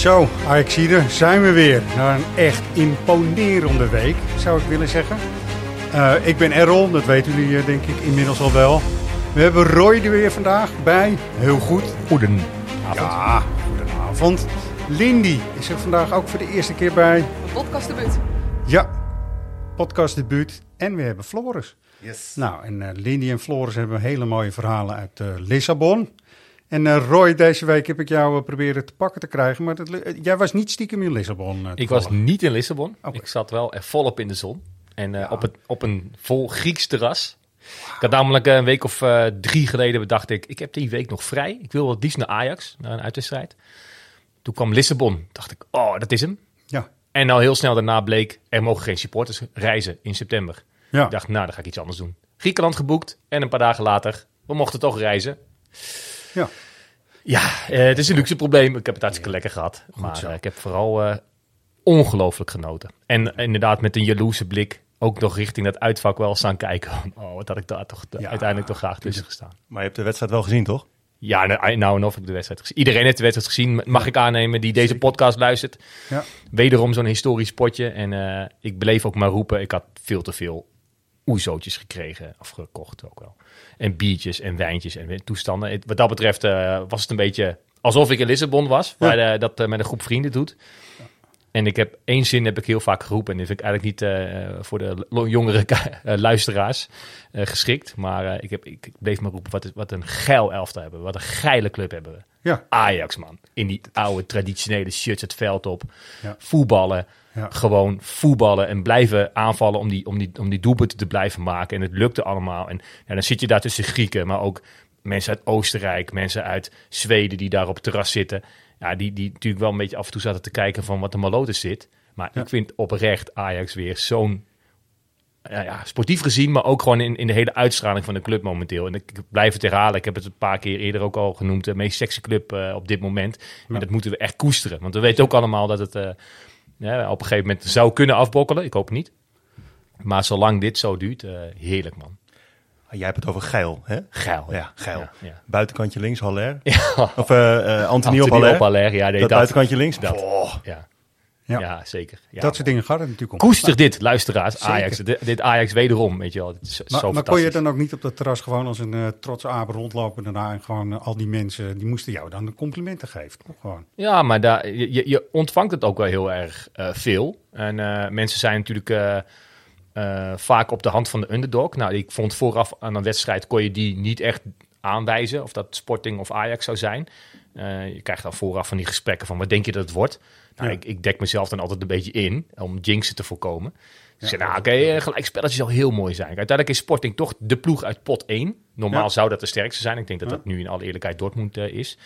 Zo, Ajaxide, zijn we weer. Na een echt imponerende week, zou ik willen zeggen. Uh, ik ben Errol, dat weten jullie uh, denk ik inmiddels al wel. We hebben Roy er weer vandaag bij. Heel goed. Goedenavond. Ja, goedenavond. Lindy is er vandaag ook voor de eerste keer bij. Podcastdebuut. Ja, podcastdebuut. En we hebben Floris. Yes. Nou, en uh, Lindy en Floris hebben hele mooie verhalen uit Lissabon. En uh, Roy, deze week heb ik jou uh, proberen te pakken te krijgen, maar dat, uh, jij was niet stiekem in Lissabon. ik was niet in Lissabon. Okay. Ik zat wel er volop in de zon. En ja. op, het, op een vol Grieks terras. Wow. Ik had namelijk een week of drie geleden bedacht ik, ik heb die week nog vrij. Ik wil wat liefst naar Ajax, naar een uitwedstrijd. Toen kwam Lissabon. Dacht ik, oh, dat is hem. Ja. En al heel snel daarna bleek, er mogen geen supporters reizen in september. Ja. Ik dacht, nou, dan ga ik iets anders doen. Griekenland geboekt en een paar dagen later, we mochten toch reizen. Ja. Ja, uh, het is een luxe probleem. Ik heb het hartstikke lekker gehad. Goed maar uh, ik heb vooral uh, ongelooflijk genoten. En inderdaad met een jaloerse blik ook nog richting dat uitvak wel staan kijken. Oh, wat had ik daar toch Ja. uiteindelijk toch graag tussen gestaan. Maar je hebt de wedstrijd wel gezien, toch? Ja, nou, nou en of ik de wedstrijd gezien. Iedereen heeft de wedstrijd gezien, mag ik aannemen, die deze podcast luistert. Ja. Wederom zo'n historisch potje. En uh, ik bleef ook maar roepen, ik had veel te veel oezootjes gekregen, of gekocht ook wel. En biertjes en wijntjes en toestanden. Wat dat betreft uh, was het een beetje alsof ik in Lissabon was, waar ja. uh, dat uh, met een groep vrienden doet. Ja. En ik heb één zin heb ik heel vaak geroepen. En die vind ik eigenlijk niet voor de jongere luisteraars geschikt. Maar ik, heb, ik, bleef maar roepen, wat, is, wat een geil elftal hebben we. Wat een geile club hebben we. Ja. Ajax, man. In die oude traditionele shirts het veld op. Ja. Voetballen. Ja. Gewoon voetballen en blijven aanvallen om die, om, die, om die doelpunten te blijven maken. En het lukte allemaal. En ja, dan zit je daar tussen Grieken, maar ook mensen uit Oostenrijk, mensen uit Zweden die daar op het terras zitten. Ja, die, die natuurlijk wel een beetje af en toe zaten te kijken van wat de malote zit. Maar Ja. ik vind oprecht Ajax weer zo'n ja, ja, sportief gezien, maar ook gewoon in, in de hele uitstraling van de club momenteel. En ik, ik blijf het herhalen, ik heb het een paar keer eerder ook al genoemd, de meest sexy club uh, op dit moment. Ja. En dat moeten we echt koesteren. Want we weten ook allemaal dat het uh, ja, op een gegeven moment zou kunnen afbokkelen. Ik hoop niet. Maar zolang dit zo duurt, uh, heerlijk man. Ah, Jij hebt het over Geil, hè? Geil. Ja, Geil. Ja, ja. Buitenkantje links, Haller. Ja. Of uh, Anthony, op Anthony Haller. op Haller, ja, nee, dat, dat. buitenkantje links. Dat. Oh. Ja. Ja. Ja. zeker. Ja, dat soort dingen gaat het natuurlijk om. Koester dit, luisteraars. Zeker. Ajax. Dit, dit Ajax wederom, weet je wel. Dit is zo Maar, maar kon je dan ook niet op dat terras gewoon als een uh, trotse aap rondlopen daarna en gewoon uh, al die mensen, die moesten jou dan de complimenten geven, toch gewoon? Ja, maar daar, je, je ontvangt het ook wel heel erg uh, veel. En mensen zijn natuurlijk vaak op de hand van de underdog. Nou, ik vond vooraf aan een wedstrijd kon je die niet echt aanwijzen of dat Sporting of Ajax zou zijn. Uh, je krijgt dan vooraf van die gesprekken van wat denk je dat het wordt. Nou, ja. ik, ik, dek mezelf dan altijd een beetje in om jinxen te voorkomen. Dus ja, zeg, nou oké, okay, gelijk spelletje zou heel mooi zijn. Uiteindelijk is Sporting toch de ploeg uit pot 1. Normaal ja. zou dat de sterkste zijn. Ik denk dat dat nu in alle eerlijkheid Dortmund uh, is.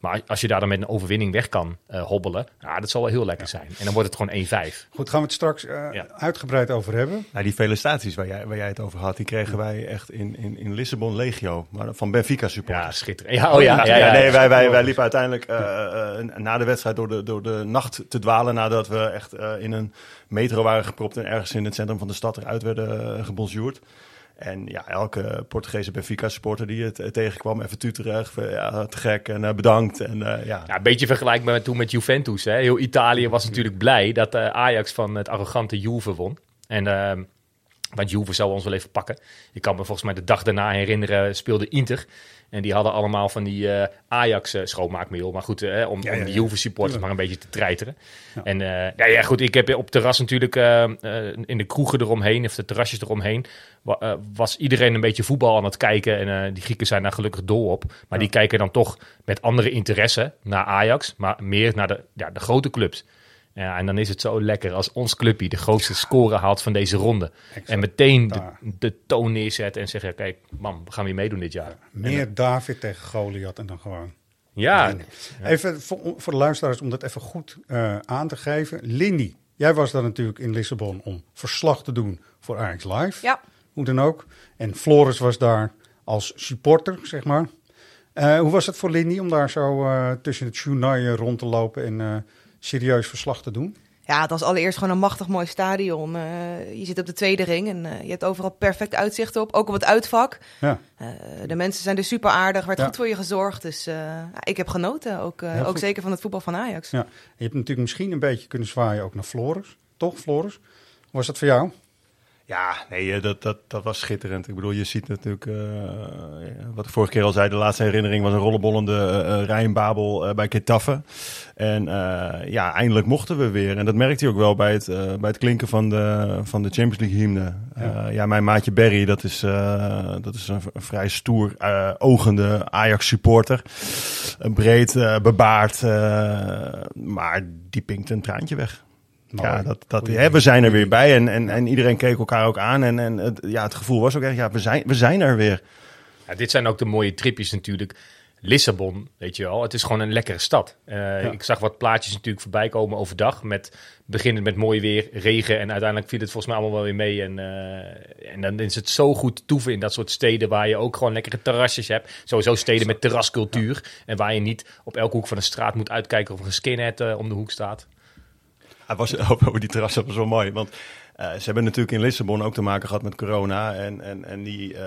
Maar als je daar dan met een overwinning weg kan uh, hobbelen, ja, dat zal wel heel lekker zijn. En dan wordt het gewoon 1-5. Goed, gaan we het straks uh, ja. uitgebreid over hebben. Nou, die felicitaties waar jij, waar jij het over had, die kregen wij echt in, in, in Lissabon Legio, maar van Benfica supporters. Ja, schitterend. Ja, oh ja. ja, ja nee, wij, wij, wij liepen uiteindelijk uh, na de wedstrijd door de, door de nacht te dwalen nadat we echt in een metro waren gepropt en ergens in het centrum van de stad eruit werden gebonjourd. En ja, elke Portugese Benfica-supporter die het tegenkwam, even tuterig, ja, te gek en uh, bedankt. En, uh, ja. ja, een beetje vergelijkbaar met toen met Juventus. Hè. Heel Italië was natuurlijk blij dat uh, Ajax van het arrogante Juve won. En, ehm, want Juve zou ons wel even pakken. Ik kan me volgens mij de dag daarna herinneren, speelde Inter. En die hadden allemaal van die uh, Ajax uh, schoonmaakmiddel. Maar goed, uh, om, ja, ja, om de Juve supporters ja. maar een beetje te treiteren. En ja, ja, goed, ik heb op terras natuurlijk in de kroegen eromheen, of de terrasjes eromheen, wa was iedereen een beetje voetbal aan het kijken. En die Grieken zijn daar gelukkig dol op. Maar die kijken dan toch met andere interesse naar Ajax, maar meer naar de, ja, de grote clubs. Ja, en dan is het zo lekker als ons clubje de grootste score haalt van deze ronde. Exact. En meteen de, toon neerzet en zeggen, kijk, man, we gaan weer meedoen dit jaar. Meer David tegen Goliath en dan gewoon. Ja, Even voor, voor de luisteraars om dat even goed eh, aan te geven. Lindy, jij was daar natuurlijk in Lissabon om verslag te doen voor Ajax Live. Ja. Hoe dan ook. En Floris was daar als supporter, zeg maar. Eh, hoe was het voor Lindy om daar zo eh, tussen het journaal rond te lopen en eh, serieus verslag te doen? Ja, het was allereerst gewoon een machtig mooi stadion. Eh, je zit op de tweede ring en eh, je hebt overal perfect uitzicht op. Ook op het uitvak. Ja, Eh, de mensen zijn er super aardig. werd Ja. goed voor je gezorgd. Dus ik heb genoten. Ook, ook goed. zeker van het voetbal van Ajax. ja. Je hebt natuurlijk misschien een beetje kunnen zwaaien ook naar Floris. Toch, Floris? Hoe was dat voor jou? Ja, nee, eh, dat, dat, dat was schitterend. Ik bedoel, je ziet natuurlijk, eh, wat ik vorige keer al zei, de laatste herinnering was een rollenbollende uh, Rijnbabel uh, bij Ketaffe. En ja, eindelijk mochten we weer. En dat merkte je ook wel bij het, bij het klinken van de, van de Champions League hymne. Ja. ja, mijn maatje Barry, dat is, dat is een, een vrij stoer, ogende Ajax supporter. breed, bebaard, maar die pinkt een traantje weg. Mooi. Ja, dat, dat, we zijn er weer bij en, en, en iedereen keek elkaar ook aan. En, en het, ja, het gevoel was ook echt, ja, we zijn, we zijn er weer. Ja, dit zijn ook de mooie tripjes natuurlijk. Lissabon, weet je wel, het is gewoon een lekkere stad. Uh, ja. Ik zag wat plaatjes natuurlijk voorbij komen overdag. Met, beginnend met mooi weer, regen. En uiteindelijk viel het volgens mij allemaal wel weer mee. En, uh, en dan is het zo goed toeven in dat soort steden waar je ook gewoon lekkere terrasjes hebt. Sowieso steden met terrascultuur. En waar je niet op elke hoek van de straat moet uitkijken of een skinhead uh, om de hoek staat. Hij was over die terras was wel mooi, want uh, ze hebben natuurlijk in Lissabon ook te maken gehad met corona. En, en, en die uh,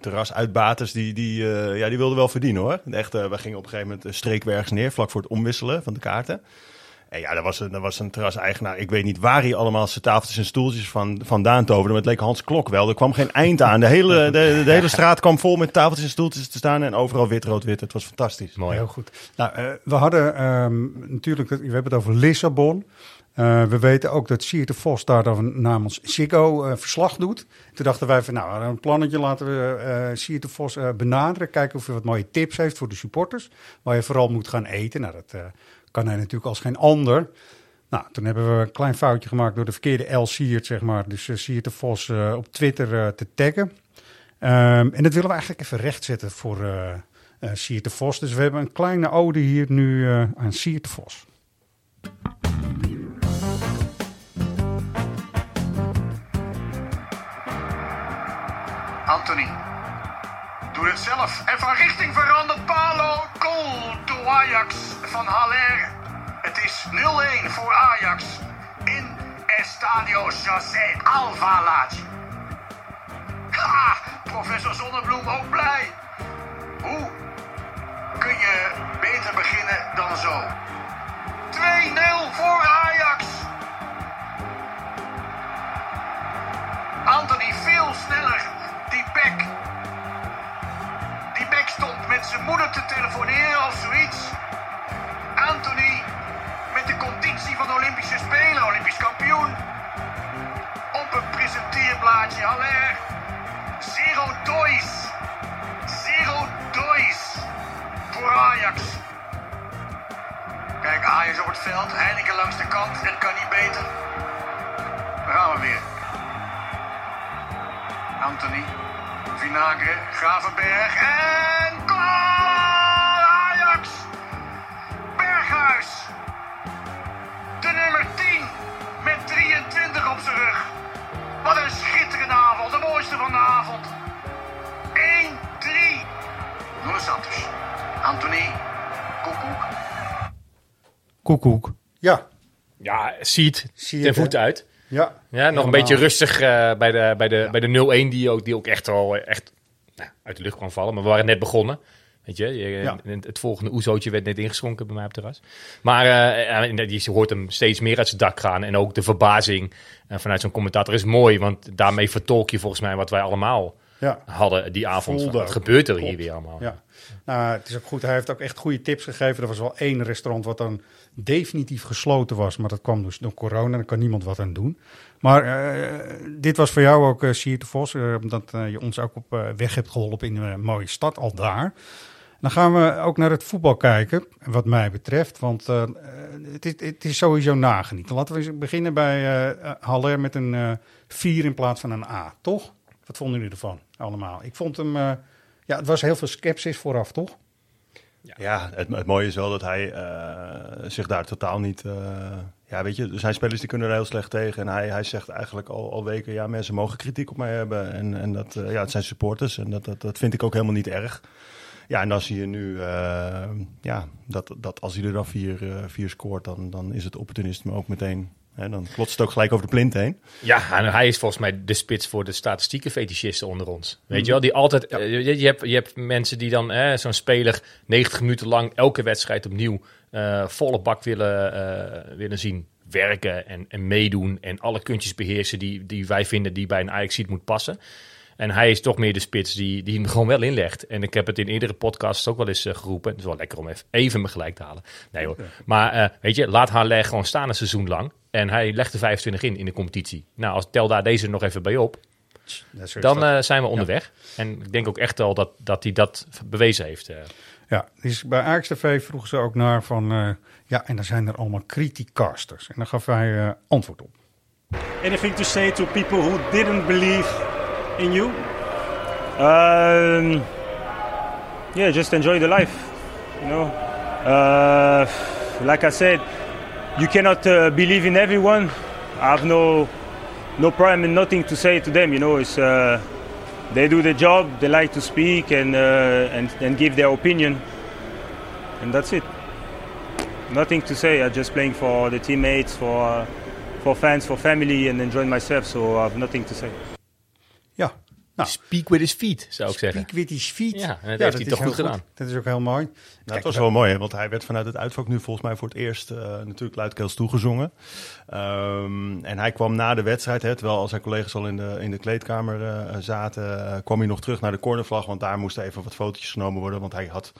terrasuitbaters, die, die, uh, ja, die wilden wel verdienen hoor. Echt, we gingen op een gegeven moment streek ergens neer, vlak voor het omwisselen van de kaarten. En ja, dat was, een, was een terraseigenaar. Ik weet niet waar hij allemaal zijn tafeltjes en stoeltjes van, vandaan toverde. Maar het leek Hans Klok wel. Er kwam geen eind aan. De hele, de, de, de hele straat kwam vol met tafeltjes en stoeltjes te staan. En overal wit, rood, wit. Het was fantastisch. Mooi. Heel goed. Nou, uh, we hadden um, natuurlijk, we hebben het over Lissabon. Uh, we weten ook dat Siert de Vos daar dan namens Ziggo uh, verslag doet. Toen dachten wij van nou, een plannetje laten we uh, Vos benaderen. Kijken of hij wat mooie tips heeft voor de supporters. Waar je vooral moet gaan eten. Nou, dat kan hij natuurlijk als geen ander. Nou, toen hebben we een klein foutje gemaakt door de verkeerde L Siert, zeg maar. Dus Siert de Vos op Twitter te taggen. Um, en dat willen we eigenlijk even rechtzetten voor Siert de Vos. Dus we hebben een kleine ode hier nu aan Siert de Vos. Anthony. Doe het zelf. En van richting verandert Palo. Goal to Ajax van Haller. Het is 0-1 voor Ajax in Estadio José Alvalade. Ha! Professor Zonnebloem ook blij. Hoe kun je beter beginnen dan zo? 2-0 voor Ajax. Anthony veel sneller. Die bek. Stond met zijn moeder te telefoneren of zoiets. Anthony met de conditie van de Olympische Spelen, Olympisch kampioen. Op een presenteerblaadje, Haller. Zero dois. Zero dois. Voor Ajax. Kijk, Ajax op het veld, Heineken langs de kant. Het kan niet beter. Daar gaan we weer. Anthony, Vinagre, Gravenberg en goal! Ajax! Berghuis! De nummer 10 met 23 op zijn rug. Wat een schitterende avond, de mooiste van de avond. 1-3. Nuno Santos. Anthony, koekoek. Koekoek. Ja. Ja, ziet ten voet uit. Ja, ja nog een beetje rustig uh, bij de, bij de, ja. bij de 0-1 die ook, die ook echt al echt, nou, uit de lucht kwam vallen. Maar we waren net begonnen. Weet je, je ja. het volgende oezootje werd net ingeschonken bij mij op het terras. Maar uh, je hoort hem steeds meer uit zijn dak gaan. En ook de verbazing uh, vanuit zo'n commentator is mooi. Want daarmee vertolk je volgens mij wat wij allemaal ja. hadden die avond. Wat gebeurt er hier weer allemaal? Ja. Nou, het is ook goed. Hij heeft ook echt goede tips gegeven. Er was wel één restaurant wat dan definitief gesloten was. Maar dat kwam dus door corona. Daar kan niemand wat aan doen. Maar uh, dit was voor jou ook, uh, Siert de Vos. Uh, omdat je ons ook op weg hebt geholpen in een mooie stad, al daar. Dan gaan we ook naar het voetbal kijken, wat mij betreft. Want uh, het, is, het is sowieso nagenieten. Laten we beginnen bij uh, Haller met een uh, 4 in plaats van een A, toch? Wat vonden jullie ervan allemaal? Ik vond hem... ja, het was heel veel sceptisch vooraf, toch? Ja, ja het, het, mooie is wel dat hij zich daar totaal niet... ja, weet je, er zijn spelers die kunnen er heel slecht tegen. En hij, hij zegt eigenlijk al, al weken, ja, mensen mogen kritiek op mij hebben. En, en dat, ja, het zijn supporters en dat, dat, dat vind ik ook helemaal niet erg. Ja, en dan zie je nu uh, ja, dat, dat als hij er dan vier, uh, vier scoort, dan, dan is het opportunisme ook meteen. Hè, dan klotst het ook gelijk over de plint heen. Ja, en hij is volgens mij de spits voor de statistieke fetischisten onder ons. Weet je wel, die altijd. Ja. Uh, je, je, hebt, je hebt mensen die dan, zo'n speler, 90 minuten lang elke wedstrijd opnieuw volle bak willen, willen zien werken en, en meedoen. En alle kuntjes beheersen die, die wij vinden die bij een Ajax moet passen. En hij is toch meer de spits die, die hem gewoon wel inlegt. En ik heb het in eerdere podcasts ook wel eens uh, geroepen. Het is wel lekker om even, even me gelijk te halen. Nee hoor. Maar uh, weet je, laat Haller gewoon staan een seizoen lang. En hij legt er 25 in in de competitie. Nou, als tel daar deze nog even bij op. Dan uh, zijn we onderweg. Ja. En ik denk ook echt wel dat, dat hij dat bewezen heeft. Ja, dus bij Ajax TV vroegen ze ook naar van... ja, en dan zijn er allemaal criticasters. En dan gaf hij antwoord op. Anything to say to people who didn't believe in you? Um, yeah, just enjoy the life. You know, uh, like I said, you cannot uh, believe in everyone. I have no no problem and nothing to say to them. You know, it's uh, they do the job. They like to speak and uh, and and give their opinion, and that's it. Nothing to say. I'm just playing for the teammates, for for fans, for family, and enjoying myself. So I have nothing to say. Nou, speak with his feet, zou ik zeggen. Speak with his feet. Ja, en dat ja, heeft hij toch goed gedaan. Dat is ook heel mooi. Nou, dat was wel mooi, hè, want hij werd vanuit het uitvak nu volgens mij voor het eerst uh, natuurlijk luidkeels toegezongen. Um, en hij kwam na de wedstrijd, hè, terwijl al zijn collega's al in de, in de kleedkamer uh, zaten, uh, kwam hij nog terug naar de cornervlag, want daar moesten even wat fotootjes genomen worden, want hij had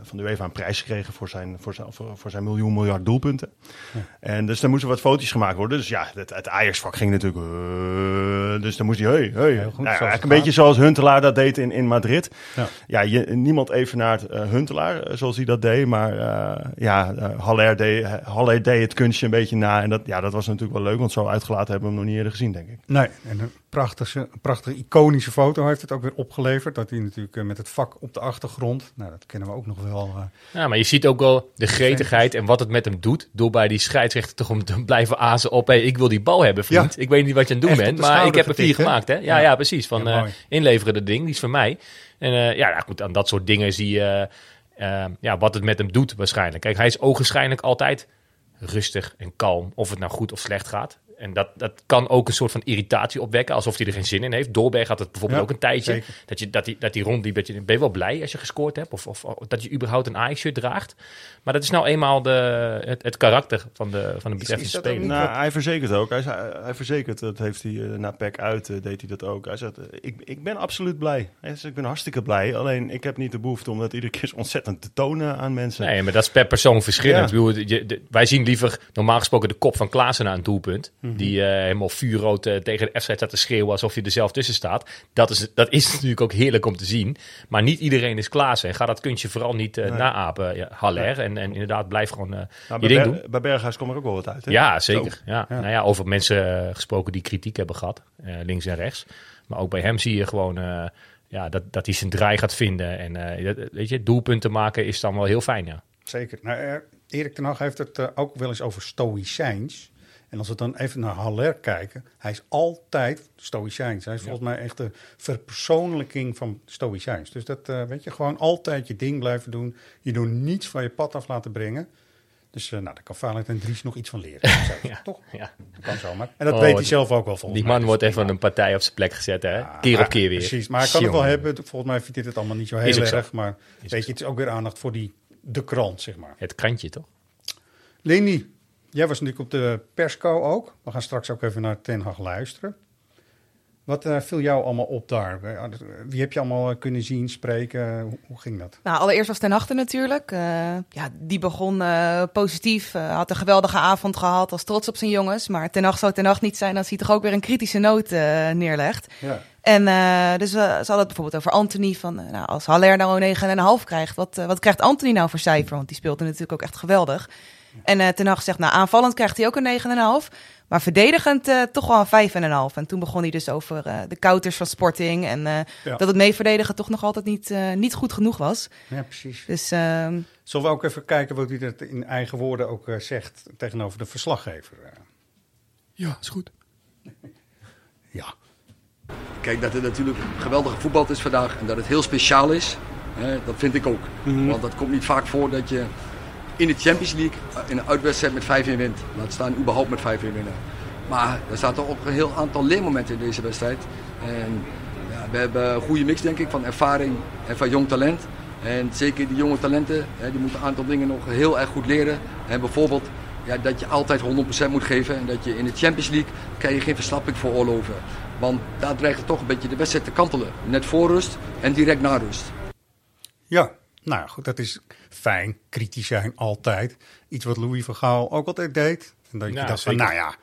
van de UEFA een prijs gekregen voor zijn, voor zijn, voor, voor zijn miljoen miljard doelpunten. Ja. En dus daar moesten wat foto's gemaakt worden. Dus ja, het, het Ajax-vak ging natuurlijk... Uh, dus dan moest hij... Hey, hey. Ja, goed, nou, een beetje zoals Huntelaar dat deed in, in Madrid. Ja, ja je, niemand evenaart uh, Huntelaar zoals hij dat deed. Maar uh, ja, Haller deed, Haller deed het kunstje een beetje na. En dat, ja, dat was natuurlijk wel leuk, want zo uitgelaten hebben we hem nog niet eerder gezien, denk ik. Nee, en prachtige, prachtige iconische foto heeft het ook weer opgeleverd. Dat hij natuurlijk met het vak op de achtergrond... Nou, dat kennen we ook nog wel. Uh, ja, maar je ziet ook wel de gretigheid en wat het met hem doet. Door bij die scheidsrechter toch om te blijven azen op... Hey, ik wil die bal hebben, vriend. Ja. Ik weet niet wat je aan het doen bent, maar ik heb er vier gemaakt. Hè? Ja, ja, ja precies. Van uh, inleveren de ding, die is van mij. En uh, ja, goed, aan dat soort dingen zie je ja, wat het met hem doet waarschijnlijk. Kijk, hij is ogenschijnlijk altijd rustig en kalm. Of het nou goed of slecht gaat. En dat, dat kan ook een soort van irritatie opwekken, alsof hij er geen zin in heeft. Doorberg had het bijvoorbeeld ja, ook een tijdje. Dat, je, dat, die, dat die rond ben je wel blij als je gescoord hebt. Of, of, of dat je überhaupt een Ajax-shirt draagt. Maar dat is nou eenmaal de, het, het karakter van de, van de betreffende speler. Nou, hij verzekert ook. Hij, hij verzekert, dat heeft hij uh, na PEC uit, uh, deed hij dat ook. Hij zegt, uh, ik, ik ben absoluut blij. Hij zegt, ik ben hartstikke blij. Alleen, ik heb niet de behoefte om dat iedere keer ontzettend te tonen aan mensen. Nee, maar dat is per persoon verschillend. Ja. Bedoel, je, de, wij zien liever normaal gesproken de kop van Klaassen naar een doelpunt. -hmm. Die helemaal vuurrood uh, tegen de F staat te schreeuwen alsof je er zelf tussen staat. Dat is, dat is natuurlijk ook heerlijk om te zien. Maar niet iedereen is Klaassen. En ga dat kuntje vooral niet uh, nee. naapen, ja, Haller. En, en inderdaad, blijf gewoon nou, je ding Ber doen. Bij Berghuis komt er ook wel wat uit. Hè? Ja, zeker. Ja. Ja. Nou ja, over mensen gesproken die kritiek hebben gehad, links en rechts. Maar ook bij hem zie je gewoon ja, dat, dat hij zijn draai gaat vinden. En weet je, doelpunten maken is dan wel heel fijn, ja. Zeker. Nou, Erik ten Hag heeft het ook wel eens over stoïcijns. En als we dan even naar Haller kijken, hij is altijd stoïcijns. Hij is ja. volgens mij echt de verpersoonlijking van stoïcijns. Dus dat uh, weet je, gewoon altijd je ding blijven doen. Je doet niets van je pad af laten brengen. Dus uh, nou, daar kan Valentijn Dries nog iets van leren. ja. Toch? Ja. Dat kan zomaar. En dat oh, weet hij zelf ook wel volgens Die man mij. wordt even een partij op zijn plek gezet, hè? Ja, keer op keer weer. Precies, maar hij kan Sion. het wel hebben. Volgens mij vindt hij het allemaal niet zo heel erg. Zo. Maar is weet je, het is ook weer aandacht voor die, de krant, zeg maar. Het krantje, toch? Leni, Jij was natuurlijk op de persco ook. We gaan straks ook even naar Ten Hag luisteren. Wat eh, viel jou allemaal op daar? Eh, Wie heb je allemaal eh, kunnen zien, spreken? Hoe, hoe ging dat? Nou, allereerst was Ten Hag natuurlijk. Eh, ja, die begon eh, positief, eh, had een geweldige avond gehad, was trots op zijn jongens. Maar Ten Hag zou Ten Hag niet zijn als hij toch ook weer een kritische noot eh, neerlegt. Ja. En eh, dus ze hadden het bijvoorbeeld over Anthony. Van, eh, nou, als Haller nou een 9,5 krijgt, wat, eh, wat krijgt Anthony nou voor cijfer? Want die speelde natuurlijk ook echt geweldig. En eh Ten Hag zegt, nou aanvallend krijgt hij ook een 9,5. Maar verdedigend eh, toch wel een 5,5. En toen begon hij dus over eh, de counters van Sporting. En eh, Ja. dat het mee verdedigen toch nog altijd niet, eh, niet goed genoeg was. Ja, precies. Dus ehm, Zullen we ook even kijken wat hij dat in eigen woorden ook eh, zegt tegenover de verslaggever? Ja, is goed. Ja. Kijk, dat het natuurlijk geweldig voetbal is vandaag en dat het heel speciaal is, hè, dat vind ik ook. Want dat komt niet vaak voor dat je in de Champions League eh, in een uitwedstrijd met 5-1 wint. Laat staan überhaupt met 5-1 winnen. Maar er zaten ook een heel aantal leermomenten in deze wedstrijd. En ja, we hebben een goede mix denk ik van ervaring en van jong talent. En zeker die jonge talenten, hè, die moeten een aantal dingen nog heel erg goed leren. En bijvoorbeeld ja, dat je altijd 100% moet geven. En dat je in de Champions League kan je geen verslapping veroorloven. Want daar dreigt het toch een beetje de wedstrijd te kantelen. Net voor rust en direct na rust. Ja, nou ja, goed, dat is fijn. Kritisch zijn, altijd. Iets wat Louis van Gaal ook altijd deed. En dat je dacht van, nou ja...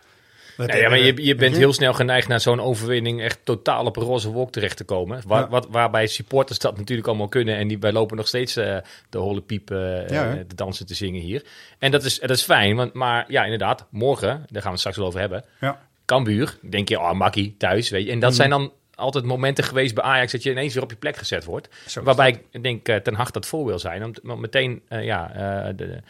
Nou ja, maar je, je bent heel snel geneigd naar zo'n overwinning echt totaal op een roze wolk terecht te komen. Waar, Ja. wat, waarbij supporters dat natuurlijk allemaal kunnen. En die, wij lopen nog steeds eh, de holle piep eh, Ja, hè? eh, de dansen te zingen hier. En dat is, dat is fijn, want, maar ja, inderdaad, morgen, daar gaan we het straks wel over hebben. Ja. Cambuur, denk je, oh, makkie, thuis, weet je. En dat Mhm. zijn dan altijd momenten geweest bij Ajax dat je ineens weer op je plek gezet wordt. Zo waarbij ik denk eh, Ten Hag dat voor wil zijn. Om, om meteen eh, ja, eh, de,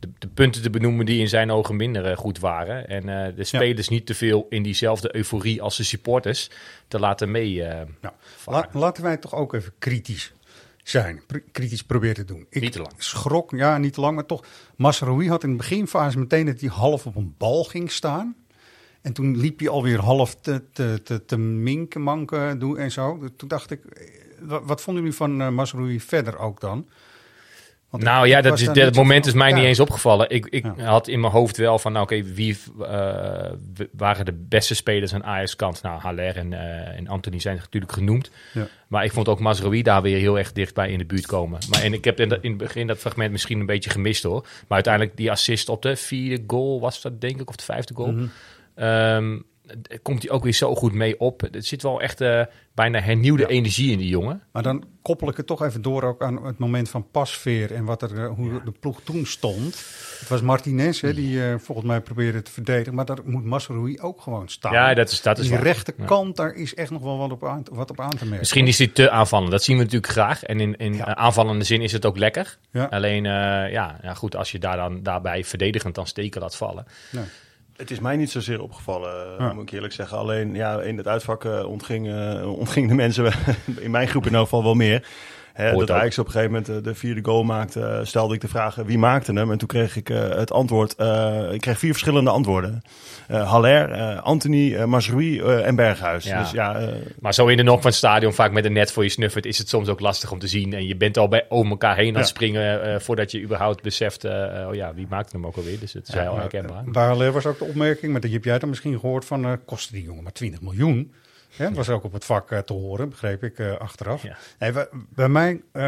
de, de punten te benoemen die in zijn ogen minder goed waren. En de spelers niet te veel in diezelfde euforie als de supporters te laten mee. Nou, la- laten wij toch ook even kritisch zijn. Pr- kritisch proberen te doen. Ik Niet te lang. schrok, ja, niet te lang, maar toch. Masraoui had in de beginfase meteen dat hij half op een bal ging staan. En toen liep hij alweer half te, te, te, te minken, manken doen en zo. Toen dacht ik, eh, wat, wat vonden jullie van uh, verder ook dan? Want Nou ja, dat, is, dat moment is mij niet eens opgevallen. Ik, ik Ja. had in mijn hoofd wel van, nou oké, wie eh, waren de beste spelers aan Ajax kant? Nou, Haller en, eh, en Anthony zijn natuurlijk genoemd. Ja. Maar ik vond ook Mazraoui daar weer heel erg dichtbij in de buurt komen. Maar en ik heb in, het begin dat fragment misschien een beetje gemist hoor. Maar uiteindelijk die assist op de vierde goal was dat denk ik, of de vijfde goal. Mhm. D- komt hij ook weer zo goed mee op. Er zit wel echt eh, bijna hernieuwde energie in die jongen. Maar dan koppel ik het toch even door ook aan het moment van pasveer en wat er, eh, hoe de ploeg toen stond. Het was Martinez hè, die eh, volgens mij probeerde te verdedigen, maar daar moet Masrui ook gewoon staan. Ja, dat is, dat is die waar. rechterkant, daar is echt nog wel wat op aan, wat op aan te merken. Misschien is hij te aanvallend. Dat zien we natuurlijk graag. En in, in aanvallende zin is het ook lekker. Alleen, ja, ja, goed, als je daar dan, daarbij verdedigend dan steken laat vallen. Het is mij niet zozeer opgevallen, Ja. moet ik eerlijk zeggen. Alleen ja, in het uitvak eh, ontging, eh, ontging de mensen, in mijn groep in elk geval wel meer. Hè, dat. Ajax op een gegeven moment eh, de vierde goal maakte, eh, stelde ik de vraag eh, wie maakte hem. En toen kreeg ik eh, het antwoord, eh, ik kreeg vier verschillende antwoorden. Eh Haller, eh, Anthony, eh Mazrui eh, en Berghuis. Ja. Dus ja, eh, Maar zo in de nok van het stadion, vaak met een net voor je snuffert, is het soms ook lastig om te zien. En je bent al bij over elkaar heen aan het Ja. springen eh, voordat je überhaupt beseft, eh, oh ja, wie maakte hem ook alweer. Dus het is heel herkenbaar. Bij Haller was ook de opmerking, maar die heb jij dan misschien gehoord van, eh kostte die jongen maar 20 miljoen. Hè, was ook op het vak eh, te horen, begreep ik eh, achteraf. Ja. Nee, bij, bij mij, eh,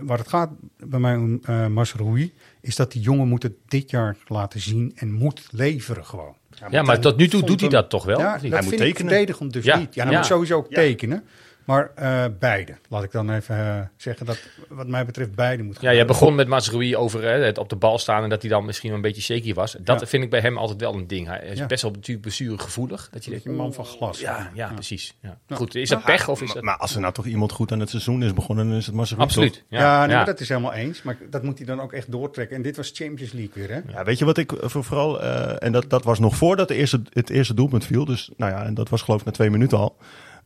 waar het gaat bij mij om uh, Masroui, is dat die jongen moet het dit jaar laten zien en moet leveren gewoon. Ja, maar tot nu toe doet hij dat toch wel? Ja, dat Hij moet vind ik tekenen. verdedigend dus Ja, niet. Ja, hij moet sowieso ook Ja. tekenen. Maar eh, beide. Laat ik dan even eh, zeggen dat wat mij betreft beide moet Ja, gebeuren. jij begon met Mazraoui over hè, het op de bal staan en dat hij dan misschien een beetje shaky was. Dat Ja. vind ik bij hem altijd wel een ding. Hij is Ja. best wel natuurlijk blessuregevoelig. Dat je Dat denkt, je man van glas. ja, ja, precies. Ja. Ja. Goed, is dat pech of is dat... maar als er nou toch iemand goed aan het seizoen is begonnen, dan is het Mazrui Absoluut. toch? Ja, Ja, nee, ja. maar dat is helemaal eens. Maar dat moet hij dan ook echt doortrekken. En dit was Champions League weer, hè? Ja, weet je wat ik eh, voor vooral, eh, en dat, dat was nog voordat de eerste, het eerste doelpunt viel, dus nou ja, en dat was geloof ik na twee minuten al.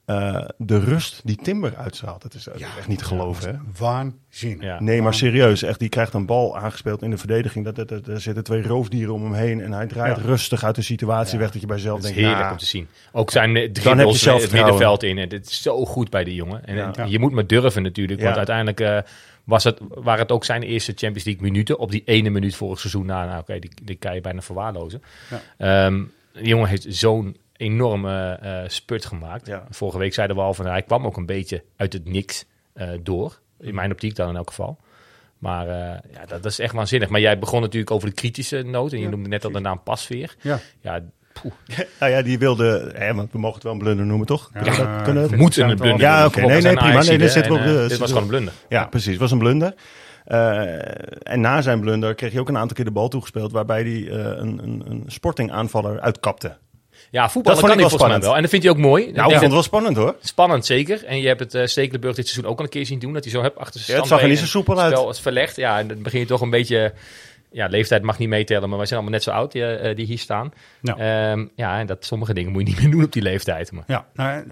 Eh, de rust die Timber uitstraalt, dat is, dat is echt niet te geloven. Hè? Waanzinnig. Ja. Nee, maar serieus, echt, die krijgt een bal aangespeeld in de verdediging. Dat, dat, dat, er zitten twee roofdieren om hem heen en hij draait Ja. rustig uit de situatie weg dat je bij is denkt, heerlijk nou, om te zien. Ook zijn eh, heb je dribbles het middenveld in. En dit is zo goed bij die jongen. En Ja. eh, je moet maar durven natuurlijk. Want uiteindelijk eh, was het, waren het ook zijn eerste Champions League minuten. Op die ene minuut vorig seizoen na. Nou, oké, die, die kan je bijna verwaarlozen. Ja. Ehm, die jongen heeft zo'n enorme eh, spurt gemaakt. Ja. Vorige week zeiden we al van hij kwam ook een beetje uit het niks eh, door. In mijn optiek dan in elk geval. Maar eh, ja, dat, dat is echt waanzinnig. Maar jij begon natuurlijk over de kritische noot. En je Ja, noemde net al de naam Pasveer. Ja. Ja, poeh. Nou ja, die wilde, hè, want we mogen het wel een blunder noemen, toch? Ja, Kunnen we dat- kunnen we dat- moet zijn een blunder. Ja, oké. Nee, nee, prima. Nee, dit op de- was gewoon een blunder. Ja, precies. Het was een blunder. Eh, en na zijn blunder kreeg hij ook een aantal keer de bal toegespeeld... waarbij hij eh, een, een, een sporting aanvaller uitkapte. Ja, voetballen kan ik wel volgens mij spannend. wel. En dat vindt hij ook mooi. Nou, ik vond het wel spannend hoor. Spannend, zeker. En je hebt het uh, Stekelenburg dit seizoen ook al een keer zien doen. Dat hij zo heb achter zijn Ja, het zag er niet zo soepel uit. is verlegd. Ja, en dan begin je toch een beetje... Ja, leeftijd mag niet meetellen, maar wij zijn allemaal net zo oud die, eh, die hier staan. Nou. Ehm, ja, en dat sommige dingen moet je niet meer doen op die leeftijd. Maar. Ja, nou, eh,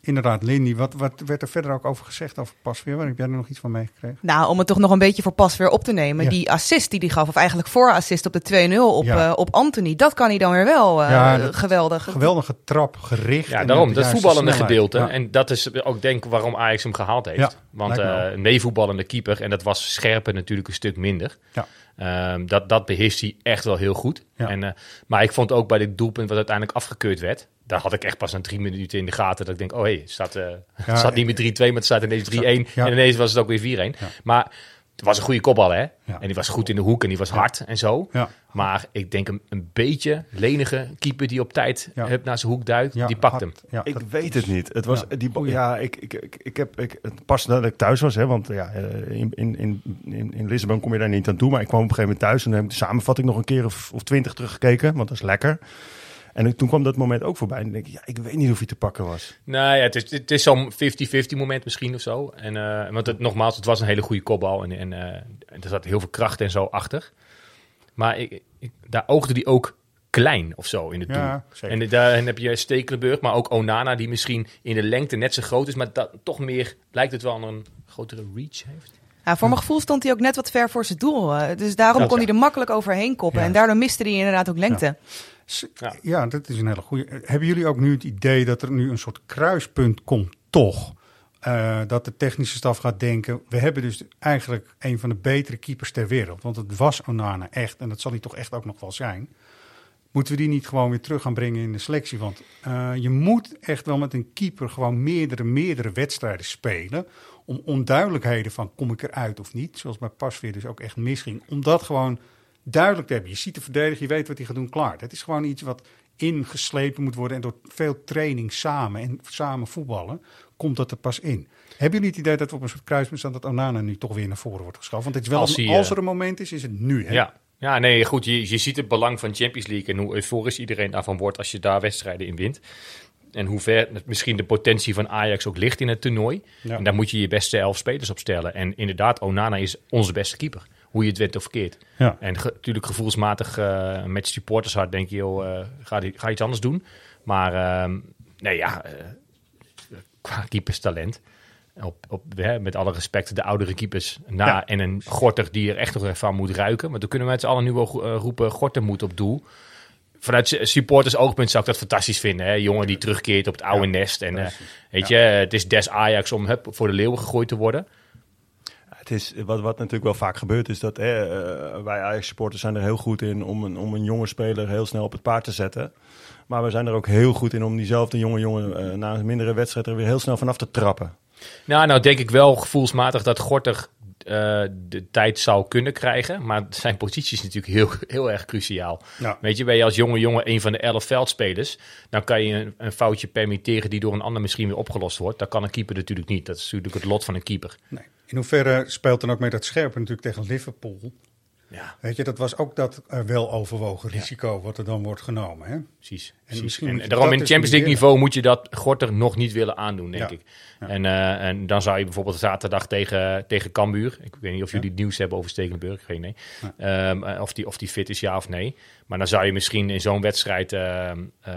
inderdaad, Lindy. Wat, wat werd er verder ook over gezegd over Pasveer? Waar heb jij er nog iets van meegekregen? Nou, om het toch nog een beetje voor pas weer op te nemen. Ja. Die assist die hij gaf, of eigenlijk voorassist op de 2-0 op, Ja. eh, op Anthony. Dat kan hij dan weer wel eh, Ja, dat- geweldig. Geweldige trap, gericht. Ja, daarom, dat voetballende snelheid. gedeelte. Ja. En dat is ook denk ik waarom Ajax hem gehaald heeft. Ja, Want me eh, een meevoetballende keeper, en dat was Scherpen natuurlijk een stuk minder. Ja. Ehm, dat, dat beheerst hij echt wel heel goed. Ja. En, eh, maar ik vond ook bij dit doelpunt wat uiteindelijk afgekeurd werd... daar had ik echt pas na drie minuten in de gaten... dat ik denk, oh hé, het staat, eh, Ja, het staat niet meer 3-2, maar het staat ineens 3-1. Ja. En ineens was het ook weer 4-1. Maar het was een goede kopbal, hè? Ja. En die was goed in de hoek en die was hard en zo. Ja. Maar ik denk een, een beetje lenige keeper die op tijd Ja. hup, naar zijn hoek duikt... Ja, die pakt hem. Ja, Ik weet het niet. Het was Ja. die ja, ik, ik, ik, ik heb ik, het pas dat ik thuis was, hè, want ja, eh, in, in, in, in, in Lissabon kom je daar niet aan toe. Maar ik kwam op een gegeven moment thuis en dan heb ik de samenvatting nog een keer of, of twintig teruggekeken, want dat is lekker. En toen kwam dat moment ook voorbij. En dan denk ik, ja, ik weet niet of hij te pakken was. Nou ja, het is, het is zo'n 50-50 moment misschien of zo. En, eh, want het, nogmaals, het was een hele goede kopbal. En, en, eh, en er zat heel veel kracht en zo achter. Maar ik, ik- daar oogde die ook klein of zo in het doel. Ja, zeker. en daar heb je Stekelenburg, maar ook Onana... die misschien in de lengte net zo groot is... maar dat toch meer, lijkt het wel, een grotere reach heeft. Ja, voor mijn gevoel stond hij ook net wat ver voor zijn doel. eh, Dus daarom Dat kon ja. hij er makkelijk overheen koppen. Ja. En daardoor miste hij inderdaad ook lengte. Ja. Ja. dat is een hele goede. Hebben jullie ook nu het idee dat er nu een soort kruispunt komt, toch? Eh, dat de technische staf gaat denken: we hebben dus eigenlijk een van de betere keepers ter wereld. Want het was Onana echt, en dat zal hij toch echt ook nog wel zijn. Moeten we die niet gewoon weer terug gaan brengen in de selectie? Want eh, je moet echt wel met een keeper gewoon meerdere, meerdere wedstrijden spelen. Om onduidelijkheden van kom ik eruit of niet. Zoals bij Pasveer dus ook echt misging. Om dat gewoon duidelijk te hebben. Je ziet de verdediger, je weet wat hij gaat doen, klaar. Het is gewoon iets wat ingeslepen moet worden. En door veel training samen en samen voetballen, komt dat er pas in. Hebben jullie het idee dat we op een soort kruispunt staan dat Onana nu toch weer naar voren wordt geschoven? Want het is wel, Als als eh, er een moment is, is het nu. Hè? Ja. ja, nee, goed. Je, je ziet het belang van Champions League... en hoe euforisch iedereen daarvan wordt als je daar wedstrijden in wint. En hoe ver misschien de potentie van Ajax ook ligt in het toernooi. Ja. En daar moet je je beste elf spelers op stellen. En inderdaad, Onana is onze beste keeper. Hoe je het went of verkeerd. Ja. En ge- natuurlijk gevoelsmatig eh, met supportershart denk je, joh, eh, ga, ga iets anders doen. Maar ehm, nee, ja, eh, qua keeperstalent. Op, op, hè, met alle respect, de oudere keepers na Ja. en een Gorter die er echt nog even van moet ruiken. Maar dan kunnen we met z'n allen nu wel roepen, Gorter moet op doel. Vanuit su- supporters oogpunt zou ik dat fantastisch vinden. Hè? Jongen die terugkeert op het oude nest. En weet je, het is des Ajax om hup, voor de leeuwen gegooid te worden. Wat, wat natuurlijk wel vaak gebeurt, is dat hè, eh, wij Ajax-supporters zijn er heel goed in om een, om een jonge speler heel snel op het paard te zetten. Maar we zijn er ook heel goed in om diezelfde jonge jongen eh, na een mindere wedstrijd er weer heel snel vanaf te trappen. Nou, nou denk ik wel gevoelsmatig dat Gorter eh, de tijd zou kunnen krijgen. Maar zijn positie is natuurlijk heel, heel erg cruciaal. Ja. Weet je, ben je als jonge jongen een van de elf veldspelers... dan kan je een, een foutje permitteren die door een ander misschien weer opgelost wordt. Dat kan een keeper natuurlijk niet. Dat is natuurlijk het lot van een keeper. Nee. In hoeverre speelt dan ook met dat scherpe natuurlijk tegen Liverpool? Ja, Weet je, dat was ook dat wel overwogen risico wat er dan wordt genomen. Hè? precies. En precies. En, daarom in dus Champions League niveau moet je dat Gorter nog niet willen aandoen, denk Ja. ik. En, eh, en dan zou je bijvoorbeeld zaterdag tegen, tegen Cambuur... Ik weet niet of jullie het nieuws hebben over Stekelenburg, geen nee. Ehm, eh, of, die, of die fit is, ja of nee. Maar dan zou je misschien in zo'n wedstrijd ehm, eh,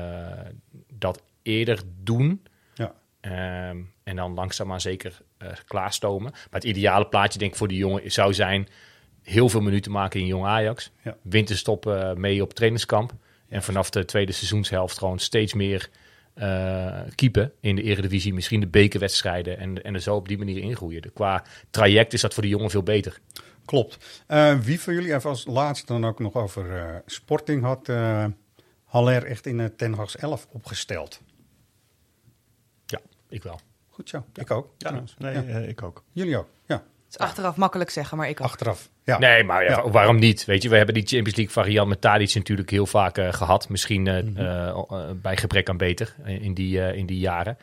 dat eerder doen... Ja. Ehm, en dan langzaam maar zeker klaarstomen. Maar het ideale plaatje, denk ik, voor die jongen zou zijn... heel veel minuten maken in Jong Ajax. Ja. Winterstop eh, mee op trainingskamp. En vanaf de tweede seizoenshelft gewoon steeds meer eh keepen in de eredivisie. Misschien de bekerwedstrijden en, en er zo op die manier ingroeien. De- Qua traject is dat voor die jongen veel beter. Klopt. Eh, wie van jullie, even als laatste dan ook nog over eh, Sporting, had, eh, Haller echt in het Ten Hag's 11 opgesteld? Ja, ik wel. Goed zo. Ik ook. Ja, nee, Ja. ik ook. Jullie ook. Ja. Het is achteraf makkelijk zeggen, maar ik ook. Achteraf. Ja. Nee, maar ja, Ja. waarom niet? Weet je, we hebben die Champions League variant met Tadic natuurlijk heel vaak eh, gehad. Misschien eh, Mhm. eh, bij gebrek aan beter in die, in die jaren.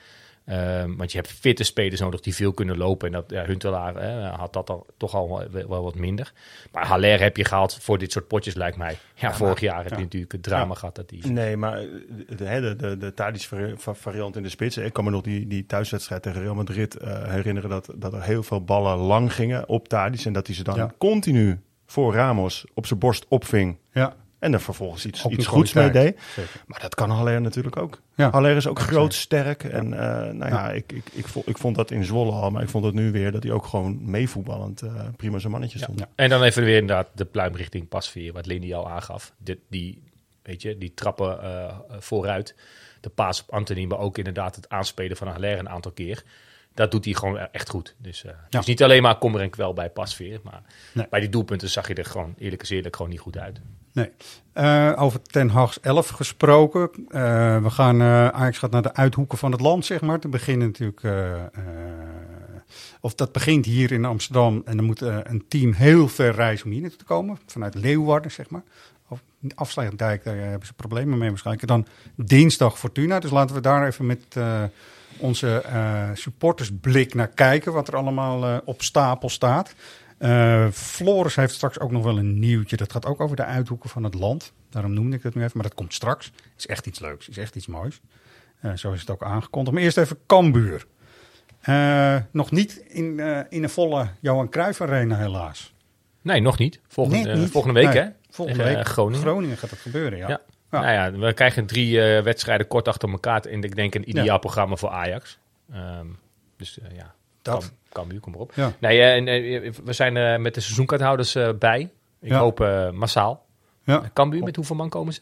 Ehm, want je hebt fitte spelers nodig die veel kunnen lopen. En dat, ja, Huntelaar eh, had dat al, toch al wel, wel wat minder. Maar Haller heb je gehaald voor dit soort potjes, lijkt mij. Ja, vorig jaar heb je ja. natuurlijk het drama Ja. gehad. Dat die, Nee, maar eh, de, de, de, de, variant in de spits. Ik kan me nog die, die thuiswedstrijd tegen Real Madrid eh, herinneren dat, dat er heel veel ballen lang gingen op Tadic. En dat hij ze dan Ja. continu voor Ramos op zijn borst opving. Ja. En er vervolgens iets, iets goeds mee deed. Zeker. Maar dat kan Haller natuurlijk ook. Ja. Haller is ook Ja, groot, sterk. En eh, nou ja, ik, ik, ik, vond, ik vond dat in Zwolle al. Maar ik vond het nu weer dat hij ook gewoon meevoetballend eh, prima zijn mannetje stond. En dan even weer inderdaad de pluim richting Pasveer, wat Lindy al aangaf. Die, die, weet je, die trappen eh, vooruit. De paas op Anthony, maar ook inderdaad het aanspelen van Haller een aantal keer. Dat doet hij gewoon echt goed. Dus, dus niet alleen maar kommer en kwel bij Pasveer. Maar Nee. bij die doelpunten zag je er gewoon eerlijk is eerlijk gewoon niet goed uit. Nee. Eh, over Ten Hag's 11 gesproken. Eh, we gaan, Ajax gaat naar de uithoeken van het land, zeg maar. Te beginnen natuurlijk... of dat begint hier in Amsterdam. En dan moet een team heel ver reizen om hier te komen. Vanuit Leeuwarden, zeg maar. Of Afsluitdijk, daar hebben ze problemen mee waarschijnlijk. Dan dinsdag Fortuna. Dus laten we daar even met onze supportersblik naar kijken. Wat er allemaal op stapel staat. Eh Floris heeft straks ook nog wel een nieuwtje. Dat gaat ook over de uithoeken van het land. Daarom noemde ik dat nu even. Maar dat komt straks. Het is echt iets leuks. is echt iets moois. Eh, zo is het ook aangekondigd. Maar eerst even Cambuur. Eh, nog niet in, in een volle Johan Cruijff Arena helaas. Nee, nog niet. Volgende, niet. volgende week Nee, hè? Volgende Tegen, week Groningen. Groningen gaat dat gebeuren, ja. Ja. Ja. Nou ja, we krijgen drie wedstrijden kort achter elkaar. En ik denk een ideaal Ja. programma voor Ajax. Ehm, dus ja, Dat. Kan, Cambuur, kom maar op. Ja. Nee, eh, en, eh, we zijn eh, met de seizoenkaarthouders bij. Ik Ja. hoop massaal. Ja. Cambuur, met hoeveel man komen ze?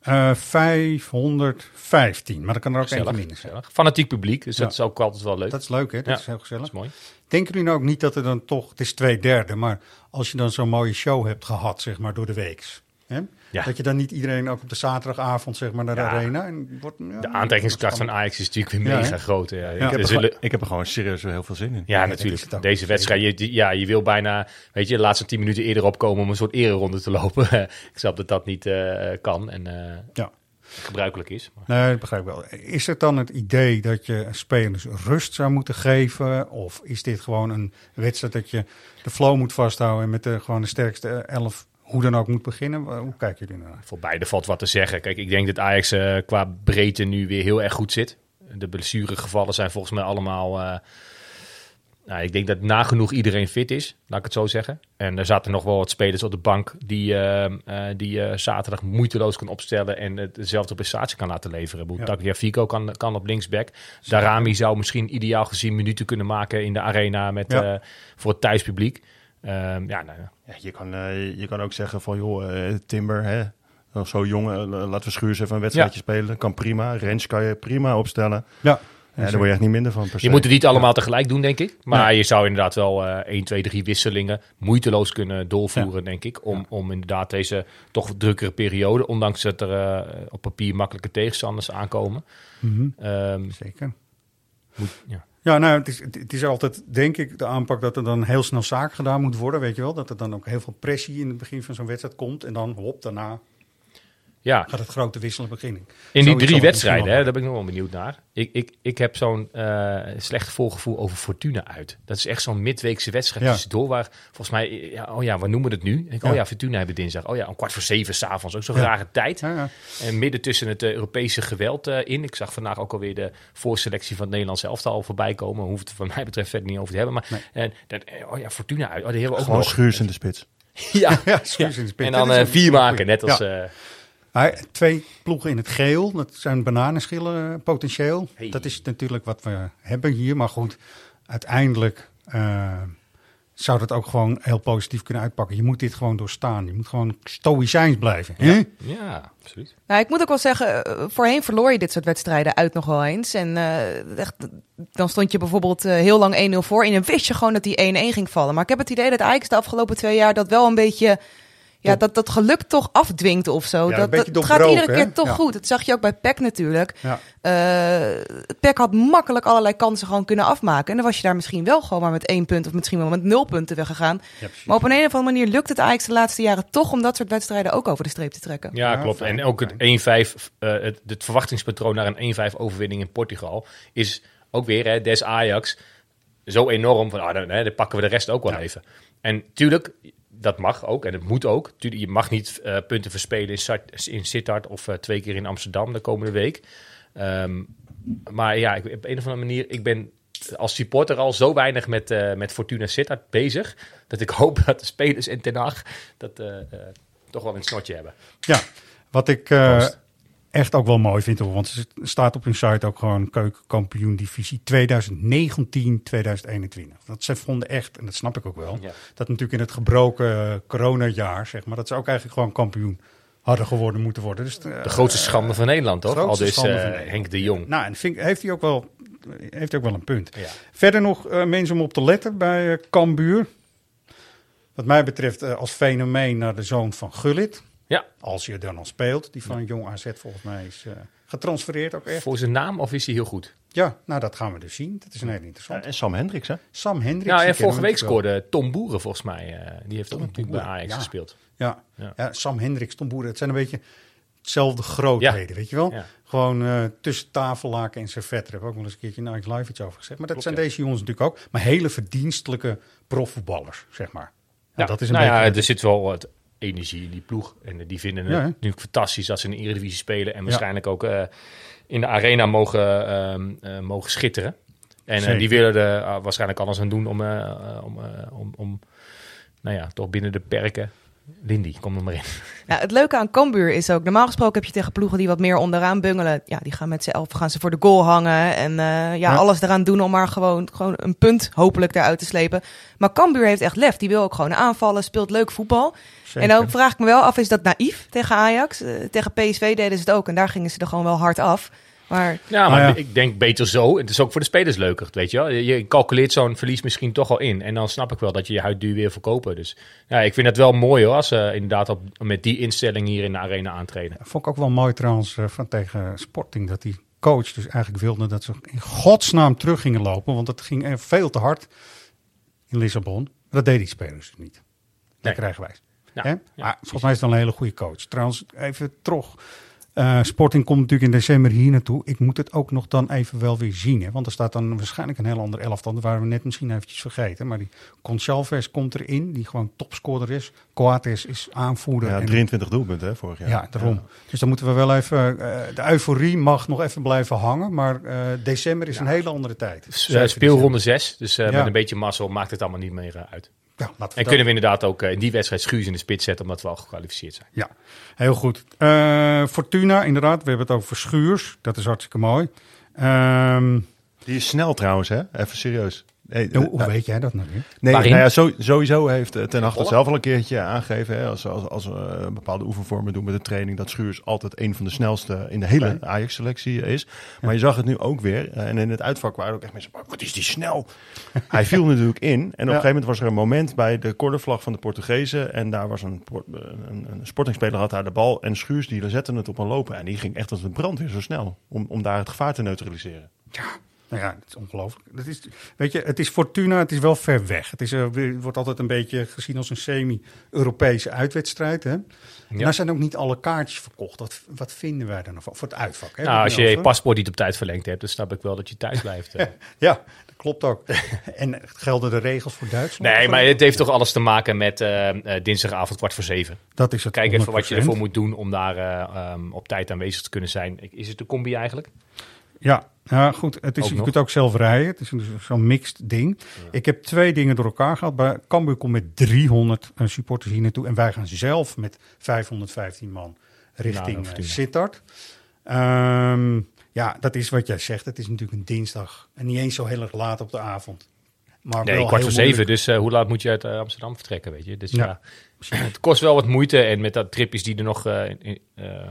Eh, 515, maar dat kan er ook eentje minder zijn. Fanatiek publiek, dus Ja. dat is ook altijd wel leuk. Dat is leuk, hè? Dat Ja, is heel gezellig. Dat is mooi. Denken jullie nou ook niet dat er dan toch, het is twee derde, maar als je dan zo'n mooie show hebt gehad, zeg maar, door de weeks. Hè? Ja. Dat je dan niet iedereen ook op de zaterdagavond, zeg maar, naar de Ja. arena. En wordt, ja, De aantrekkingskracht van Ajax is natuurlijk weer Ja, mega groot. Ja. Ja. Er Ik, heb er zullen- gewoon- ik heb er gewoon serieus heel veel zin in. Ja, natuurlijk. Deze wedstrijd, je, die- ja, je wil bijna, weet je, de laatste tien minuten eerder opkomen om een soort ereronde te lopen. ik snap dat dat niet eh, kan en eh, Ja. gebruikelijk is. Maar. Nee, dat begrijp ik wel. Is het dan het idee dat je spelers rust zou moeten geven? Of is dit gewoon een wedstrijd dat je de flow moet vasthouden en met de, gewoon de sterkste elf hoe dan ook moet beginnen? Hoe kijken jullie naar? Voor beide valt wat te zeggen. Kijk, ik denk dat Ajax eh, qua breedte nu weer heel erg goed zit. De blessuregevallen zijn volgens mij allemaal... eh, nou, ik denk dat nagenoeg iedereen fit is, laat ik het zo zeggen. En er zaten nog wel wat spelers op de bank die, eh, die je zaterdag moeiteloos kan opstellen en het dezelfde prestatie kan laten leveren. Ja. Ja. Tagliafico kan, kan op linksback. Darami zou misschien ideaal gezien minuten kunnen maken in de arena met, Ja. voor het thuispubliek. Ehm, ja, nou, Ja, je, kan, eh, je kan ook zeggen van, joh, eh, Timber, hè, nog zo jong, eh, laten we Schuurs even een wedstrijdje spelen. Kan prima. Rens kan je prima opstellen. Ja, Ja, daar word je echt niet minder van per se. Je moet het niet allemaal tegelijk doen, denk ik. Maar je zou inderdaad wel eh 1, 2, 3 wisselingen moeiteloos kunnen doorvoeren, denk ik. Om, om inderdaad deze toch drukkere periode, ondanks dat er op papier makkelijke tegenstanders aankomen. Mhm. Ehm, Zeker. moet, ja. Ja, nou, het is, het is altijd, denk ik, de aanpak dat er dan heel snel zaak gedaan moet worden, weet je wel. Dat er dan ook heel veel pressie in het begin van zo'n wedstrijd komt. En dan, hop, daarna ja, gaat het grote wisselen beginnen. in die drie wedstrijden, hè, daar ben ik nog wel benieuwd naar. Ik, ik, ik heb zo'n eh, slecht voorgevoel over Fortuna uit. Dat is echt zo'n midweekse wedstrijd Ja. tussendoor waar volgens mij, ja, oh ja, waar noemen we het nu? Ik, Ja. Oh ja, Fortuna hebben dinsdag. Oh ja, om kwart voor zeven s'avonds. Ook zo'n Ja. rare tijd. Ja, ja. En midden tussen het eh, Europese geweld eh, in. Ik zag vandaag ook alweer de voorselectie van het Nederlandse elftal al voorbij komen. Hoeft het van mij betreft verder niet over te hebben. Maar Nee. en, dat, oh ja, Fortuna uit. Oh, die hebben we ook Gewoon nog. Schuurs in de spits. Ja, Ja, Schuurs in de spits. En dan vier maken, net als... Twee ploegen in het geel, dat zijn bananenschillen eh, potentieel. Hey. Dat is natuurlijk wat we hebben hier. Maar goed, uiteindelijk eh, zou dat ook gewoon heel positief kunnen uitpakken. Je moet dit gewoon doorstaan. Je moet gewoon stoïcijns blijven. hè? ja, absoluut. Nou, ik moet ook wel zeggen, eh, voorheen verloor je dit soort wedstrijden uit nog wel eens. En eh, echt, dan stond je bijvoorbeeld heel lang 1-0 voor en dan wist je gewoon dat die 1-1 ging vallen. Maar ik heb het idee dat Ajax de afgelopen twee jaar dat wel een beetje ja, dat, dat geluk toch afdwingt of zo. Ja, dat, dat gaat iedere keer toch Ja. goed. Dat zag je ook bij PEC natuurlijk. Ja. Eh, PEC had makkelijk allerlei kansen gewoon kunnen afmaken. En dan was je daar misschien wel gewoon maar met één punt of misschien wel met nul punten weggegaan. maar op een, een of andere manier lukt het Ajax de laatste jaren toch om dat soort wedstrijden ook over de streep te trekken. Ja, klopt. En ook het 1-5, eh, het, het verwachtingspatroon naar een 1-5 overwinning in Portugal is ook weer, hè, des Ajax, zo enorm van, ah, dan, hè, dan pakken we de rest ook wel even. En tuurlijk, dat mag ook en het moet ook. Je mag niet eh, punten verspelen in, Sart- in Sittard of eh, twee keer in Amsterdam de komende week. Ehm, maar ja, ik, op een of andere manier, ik ben als supporter al zo weinig met, eh, met Fortuna Sittard bezig, dat ik hoop dat de spelers en Ten Hag dat toch wel een snotje hebben. Ja, wat ik. Echt ook wel mooi vind, hoor, want er staat op hun site ook gewoon keukenkampioen divisie 2019-2021. Dat ze vonden echt, en dat snap ik ook wel, Ja. dat natuurlijk in het gebroken eh, coronajaar, zeg maar, dat ze ook eigenlijk gewoon kampioen hadden geworden moeten worden. Dus, De grootste schande van Nederland, toch? Al dus eh. Henk de Jong. Nou, en vind, heeft hij ook wel, heeft ook wel een punt. Ja. Verder nog eh, mensen om op te letten bij eh Cambuur. Wat mij betreft eh, als fenomeen naar de zoon van Gullit. Ja. Als je er nog speelt. Die van Jong AZ volgens mij is eh, getransfereerd ook echt. Voor zijn naam of is hij heel goed? Ja, nou dat gaan we dus zien. Dat is een hele interessant. En Sam Hendricks, hè? Sam Hendricks. Nou, en vorige we week scoorde Tom Boeren volgens mij. eh, die heeft ook natuurlijk bij Ajax ja. gespeeld. Ja. Ja. Ja. Sam Hendricks, Tom Boeren. Het zijn een beetje hetzelfde grootheden, weet je wel? Ja. Gewoon eh, tussen tafellaken en servetten. Daar heb ik ook wel eens een keertje in Ajax Live iets over gezegd. Maar dat Klopt, zijn ja. deze jongens natuurlijk ook. Maar hele verdienstelijke profvoetballers, zeg maar. Ja, dat is een nou ja, beetje... er zit wel wat energie in die ploeg. En eh, die vinden het Ja, natuurlijk fantastisch dat ze in de Eredivisie spelen. En waarschijnlijk ook eh, in de arena mogen, ehm, eh, mogen schitteren. En eh, die willen er waarschijnlijk alles aan doen om, om, eh, om, om nou ja, toch binnen de perken... Lindy, kom er maar in. Ja, het leuke aan Cambuur is ook, normaal gesproken heb je tegen ploegen die wat meer onderaan bungelen. Ja, die gaan met z'n elf, gaan ze voor de goal hangen en eh, ja, Ja. alles eraan doen om maar gewoon, gewoon een punt hopelijk eruit te slepen. Maar Cambuur heeft echt lef. Die wil ook gewoon aanvallen, speelt leuk voetbal. Zeker. En dan vraag ik me wel af, is dat naïef tegen Ajax? Eh, tegen PSV deden ze het ook en daar gingen ze er gewoon wel hard af. Maar Ja, maar Nou ja. ik denk beter zo. Het is ook voor de spelers leuker, weet je wel. Je calculeert zo'n verlies misschien toch al in. En dan snap ik wel dat je je huid duur weer verkopen. Dus ja, ik vind het wel mooi hoor, als ze inderdaad op, met die instelling hier in de arena aantreden. Vond ik ook wel mooi trouwens eh, van tegen Sporting. Dat die coach dus eigenlijk wilde dat ze in godsnaam terug gingen lopen. Want het ging veel te hard in Lissabon. Dat deden die spelers dus niet. Dat Nee. krijgen wij. Ja, Hè? ja, maar precies. volgens mij is het dan een hele goede coach. Trouwens, even terug. Eh, Sporting komt natuurlijk in december hier naartoe. Ik moet het ook nog dan even wel weer zien. Hè? Want er staat dan waarschijnlijk een heel ander elftal. Dat waren we net misschien eventjes vergeten. Maar die Conchalves komt erin. Die gewoon topscorer is. Coates is aanvoerder. Ja, en 23 doelpunten hè, vorig jaar. ja, daarom. Dus dan moeten we wel even. eh, de euforie mag nog even blijven hangen. Maar eh, december is een hele andere tijd. 7 speelronde 6, dus eh, Ja. met een beetje mazzel maakt het allemaal niet meer uit. December. Ja, laten we En dat- kunnen we inderdaad ook eh, in die wedstrijd Schuurs in de spits zetten, omdat we al gekwalificeerd zijn. Ja, heel goed. Eh, Fortuna, inderdaad. We hebben het over Schuurs. Dat is hartstikke mooi. Ehm, Die is snel trouwens, hè? Even serieus. Nee, hoe eh, hoe weet jij dat nou weer? Nee, Waarin? nou ja, zo- sowieso heeft eh, Ten Hag dat zelf al een keertje aangegeven. Hè, als, als, als we eh, bepaalde oefenvormen doen met de training, dat Schuurs altijd een van de snelste in de hele Ajax-selectie is. Maar je zag het nu ook weer. en in het uitvak waren ook echt mensen, "Maar wat is die snel? Hij viel natuurlijk in. En op een gegeven moment was er een moment bij de cornervlag van de Portugezen. En daar was een, een, een sportingspeler had daar de bal. En Schuurs die zette het op een lopen. En die ging echt als een brandweer zo snel. Om, om daar het gevaar te neutraliseren. Nou ja, het is ongelooflijk. Dat is, weet je, het is Fortuna, het is wel ver weg. Het, is, eh, wordt altijd een beetje gezien als een semi-Europese uitwedstrijd. Hè? En daar zijn ook niet alle kaartjes verkocht. Wat, wat vinden wij dan nog van? Voor het uitvak. Hè? Nou, Daar als je je paspoort niet op tijd verlengd hebt, dan snap ik wel dat je thuis blijft. eh. Ja, dat klopt ook. en gelden de regels voor Duitsland? Nee, maar het heeft toch alles te maken met eh, dinsdagavond kwart voor zeven. Dat is het Kijk even wat je 100%. ervoor moet doen om daar eh, ehm, op tijd aanwezig te kunnen zijn. Is het een combi eigenlijk? Ja, ja goed. Het is, Ook je nog. kunt ook zelf rijden. Het is een- zo'n mixed ding. Ik heb twee dingen door elkaar gehad. Bij Cambuur komt met 300 eh, supporters hier naartoe. En wij gaan zelf met 515 man richting uh, Fortuna. Sittard. Ehm, ja, dat is wat jij zegt. Het is natuurlijk een dinsdag. En niet eens zo heel erg laat op de avond. Maar Nee, kwart voor zeven. Dus eh, hoe laat moet je uit eh, Amsterdam vertrekken, weet je? Dus Ja. ja, het kost wel wat moeite. En met dat tripjes die er nog eh, in- eh,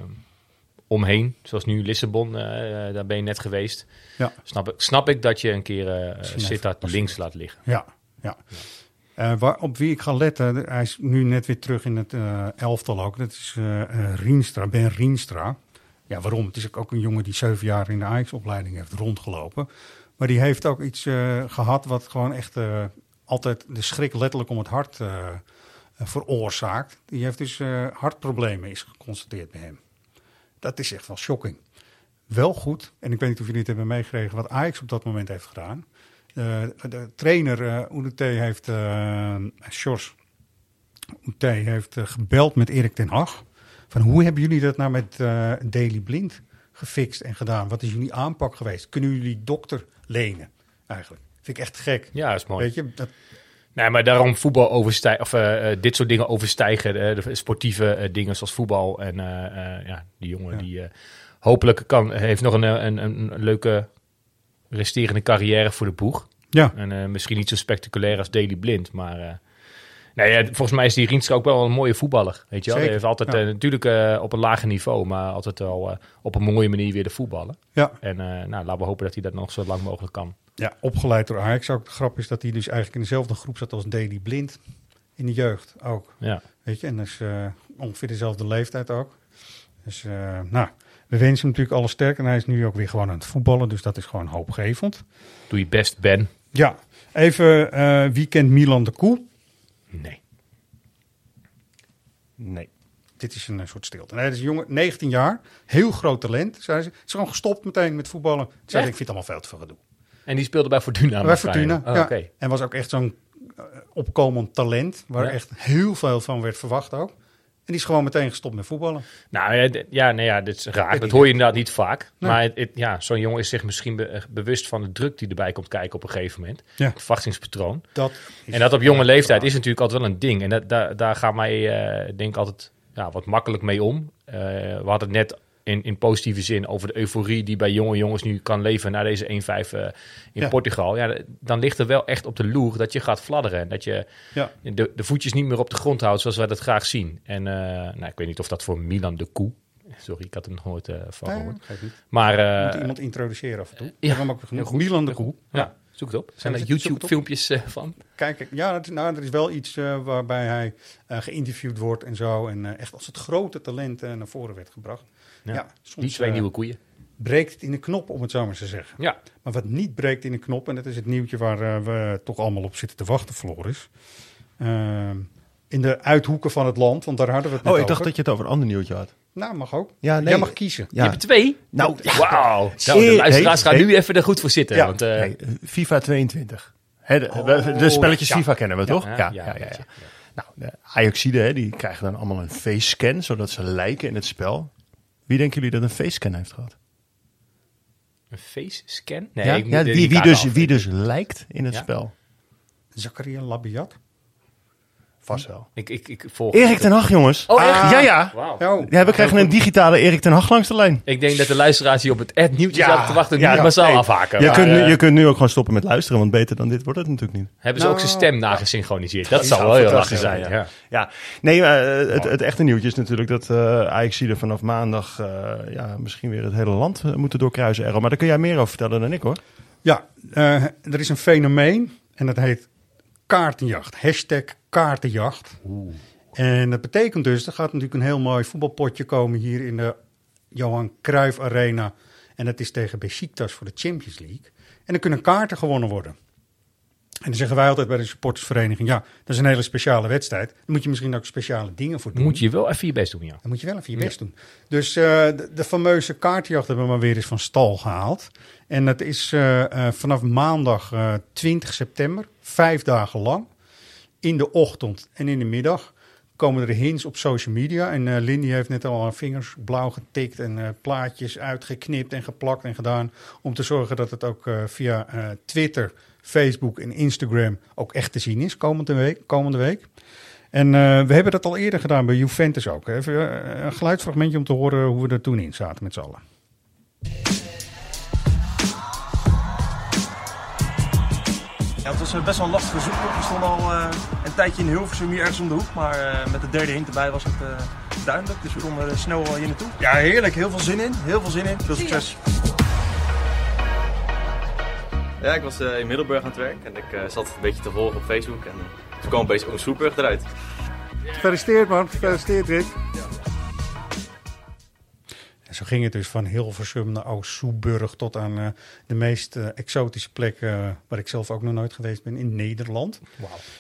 omheen, zoals nu Lissabon, eh, eh, daar ben je net geweest. Ja. Snap, ik, snap ik dat je een keer eh Misschien Sittard even links laat liggen. Ja, ja. Eh, waar, op wie ik ga letten, hij is nu net weer terug in het eh, elftal ook. Dat is eh eh, Rienstra, Ben Rienstra. Ja, waarom? Het is ook- een jongen die zeven jaar in de Ajax-opleiding heeft rondgelopen. Maar die heeft ook iets eh, gehad wat gewoon echt eh, altijd de schrik letterlijk om het hart eh, eh, veroorzaakt. Die heeft dus eh, hartproblemen, is geconstateerd bij hem. Dat is echt wel shocking. Wel goed, en ik weet niet of jullie het hebben meegekregen, wat Ajax op dat moment heeft gedaan. Eh, de trainer Oudete heeft, eh Sjors heeft gebeld met Erik ten Hag. Van hoe hebben jullie dat nou met Daily Blind gefixt en gedaan? Wat is jullie aanpak geweest? Kunnen jullie dokter lenen eigenlijk? Vind ik echt gek. Ja, is mooi. Weet je, dat, Nee, maar daarom voetbal overstijgen, of eh, eh, dit soort dingen overstijgen, eh, de sportieve dingen zoals voetbal. En ja, die jongen die hopelijk kan, heeft nog een, een, een, leuke resterende carrière voor de boeg. Ja. En misschien niet zo spectaculair als Daily Blind, maar... nee, ja, volgens mij is die Rienstra ook wel een mooie voetballer. Weet je wel? Hij heeft altijd ja. natuurlijk op een lager niveau, maar altijd wel op een mooie manier weer de voetballen. Ja. En nou, laten we hopen dat hij dat nog zo lang mogelijk kan. Ja, opgeleid door Ajax. Ook de grap is dat hij dus eigenlijk in dezelfde groep zat als Daily Blind. In de jeugd ook. Ja. Weet je, en dat is eh, ongeveer dezelfde leeftijd ook. Dus eh, nou, we wensen hem natuurlijk alle sterk. En hij is nu ook weer gewoon aan het voetballen. Dus dat is gewoon hoopgevend. Doe je best, Ben. Ja, even eh, wie kent Milan de Koe? Nee. Nee. Dit is een soort stilte. Nee, dat is een jongen, 19 jaar, heel groot talent. Zei ze. Is gewoon gestopt meteen met voetballen. Zei ik vind het allemaal veel te veel gedoe. En die speelde bij Fortuna. Bij Fortuna, ja. Oh. En was ook echt zo'n eh, opkomend talent, waar Ja. echt heel veel van werd verwacht ook. En die is gewoon meteen gestopt met voetballen. Nou ja, ja, nee, ja, dit is raar. Dat hoor je inderdaad niet vaak. Nee. Maar het, het- ja, zo'n jongen is zich misschien be- eh, bewust van de druk die erbij komt kijken op een gegeven moment. Ja. Het verwachtingspatroon. Dat en dat op jonge leeftijd is natuurlijk altijd wel een ding. En dat, daar, daar gaan wij, eh, denk ik, altijd ja, wat makkelijk mee om. Eh, we hadden het net in, in positieve zin over de euforie die bij jonge jongens nu kan leven na deze 1-5 eh, in Ja. Portugal. Ja, dan ligt er wel echt op de loer dat je gaat fladderen. En dat je Ja. de, de voetjes niet meer op de grond houdt zoals wij dat graag zien. En eh, nou, ik weet niet of dat voor Milan de Koe. Sorry, ik had er nog nooit eh, van Nee, gehoord. Maar moet iemand introduceren af en toe. ja, Ja, ook genoeg. Milan de Koe. ja, zoek het op. Zijn er. YouTube-filmpjes van? Kijk, ja, dat, nou, er is wel iets waarbij hij geïnterviewd wordt en zo. En echt als het grote talent naar voren werd gebracht. Ja, Ja, Die twee eh, nieuwe koeien. breekt het in de knop, om het zo maar te zeggen. Ja. Maar wat niet breekt in de knop, en dat is het nieuwtje waar eh, we toch allemaal op zitten te wachten, Floris. Ehm, in de uithoeken van het land, want daar hadden we het net Oh, ik over. dacht dat je het over een ander nieuwtje had. Nou, mag ook. Ja, nee. Jij mag kiezen. Ja. Je hebt twee? Nou, ja. Wauw. Nou, de luisteraars nee, gaan nee. nu even er goed voor zitten. Ja, Want, eh, nee, FIFA 22. Hè, de, Oh, spelletjes ja. FIFA kennen we toch? Ja, Ja, ja. Nou, de Ajaxiden, hè, die krijgen dan allemaal een face scan, zodat ze lijken in het spel. Wie denken jullie dat een face scan heeft gehad? Een face scan? Nee, ja, ik moet ja, de- wie, die wie, kaart dus, af. wie dus lijkt in het Ja. spel. Zakaria Labiat. Vast wel. Ik, ik, ik volg Erik ten Hag, jongens. Oh, echt? Ja, ja. Wauw. Oh, Ja, we krijgen een digitale Erik ten Hag langs de lijn. Ik denk dat de luisteraars hier op het ad nieuwtje Ja, te wachten. ja, nu massaal nee. afhaken. Je Maar, kunt, nu, je kunt nu ook gewoon stoppen met luisteren, want beter dan dit wordt het natuurlijk niet. hebben ze ook Nou, zijn stem nagesynchroniseerd? Dat Die zou wel heel fantastisch lachen zijn. Ja. Ja, nee, eh, het, het echte nieuwtje is natuurlijk dat eh Ajax er vanaf maandag eh, ja, misschien weer het hele land moeten doorkruisen. Errol. Maar daar kun jij meer over vertellen dan ik hoor. Ja, eh, er is een fenomeen en dat heet kaartenjacht. Hashtag kaartenjacht. En dat betekent dus, er gaat natuurlijk een heel mooi voetbalpotje komen hier in de Johan Cruijff Arena. En dat is tegen Besiktas voor de Champions League. En dan kunnen kaarten gewonnen worden. En dan zeggen wij altijd bij de supportersvereniging, ja, dat is een hele speciale wedstrijd. Dan moet je misschien ook speciale dingen voor doen. Moet je wel even je best doen, ja. Dan moet je wel even je best doen. Dus eh, de, de fameuze kaartjacht hebben we maar weer eens van stal gehaald. En dat is eh, eh, vanaf maandag eh, 20 september, vijf dagen lang. In de ochtend en in de middag komen er hints op social media. En eh Lindy heeft net al haar vingers blauw getikt en eh, plaatjes uitgeknipt en geplakt en gedaan. Om te zorgen dat het ook eh, via Twitter, Facebook en Instagram ook echt te zien is komende week. Komende week. En we hebben dat al eerder gedaan bij Juventus ook. Even een geluidsfragmentje om te horen hoe we er toen in zaten met z'n allen. Ja, het was eh, best wel een lastige zoektocht. We stonden al eh, een tijdje in Hilversum hier ergens om de hoek. Maar eh, met de derde hint erbij was het eh, duidelijk. Dus we konden snel hier naartoe. Ja, heerlijk. Heel veel zin in. Heel veel zin in. Veel succes. Ja, ik was eh, in Middelburg aan het werk en ik eh, zat een beetje te volgen op Facebook. En toen kwam opeens Oom Soeburg eruit. Gefeliciteerd man, gefeliciteerd Rick. En zo ging het dus van Hilversum naar Oost-Soeburg tot aan eh, de meest eh, exotische plek eh, waar ik zelf ook nog nooit geweest ben, in Nederland.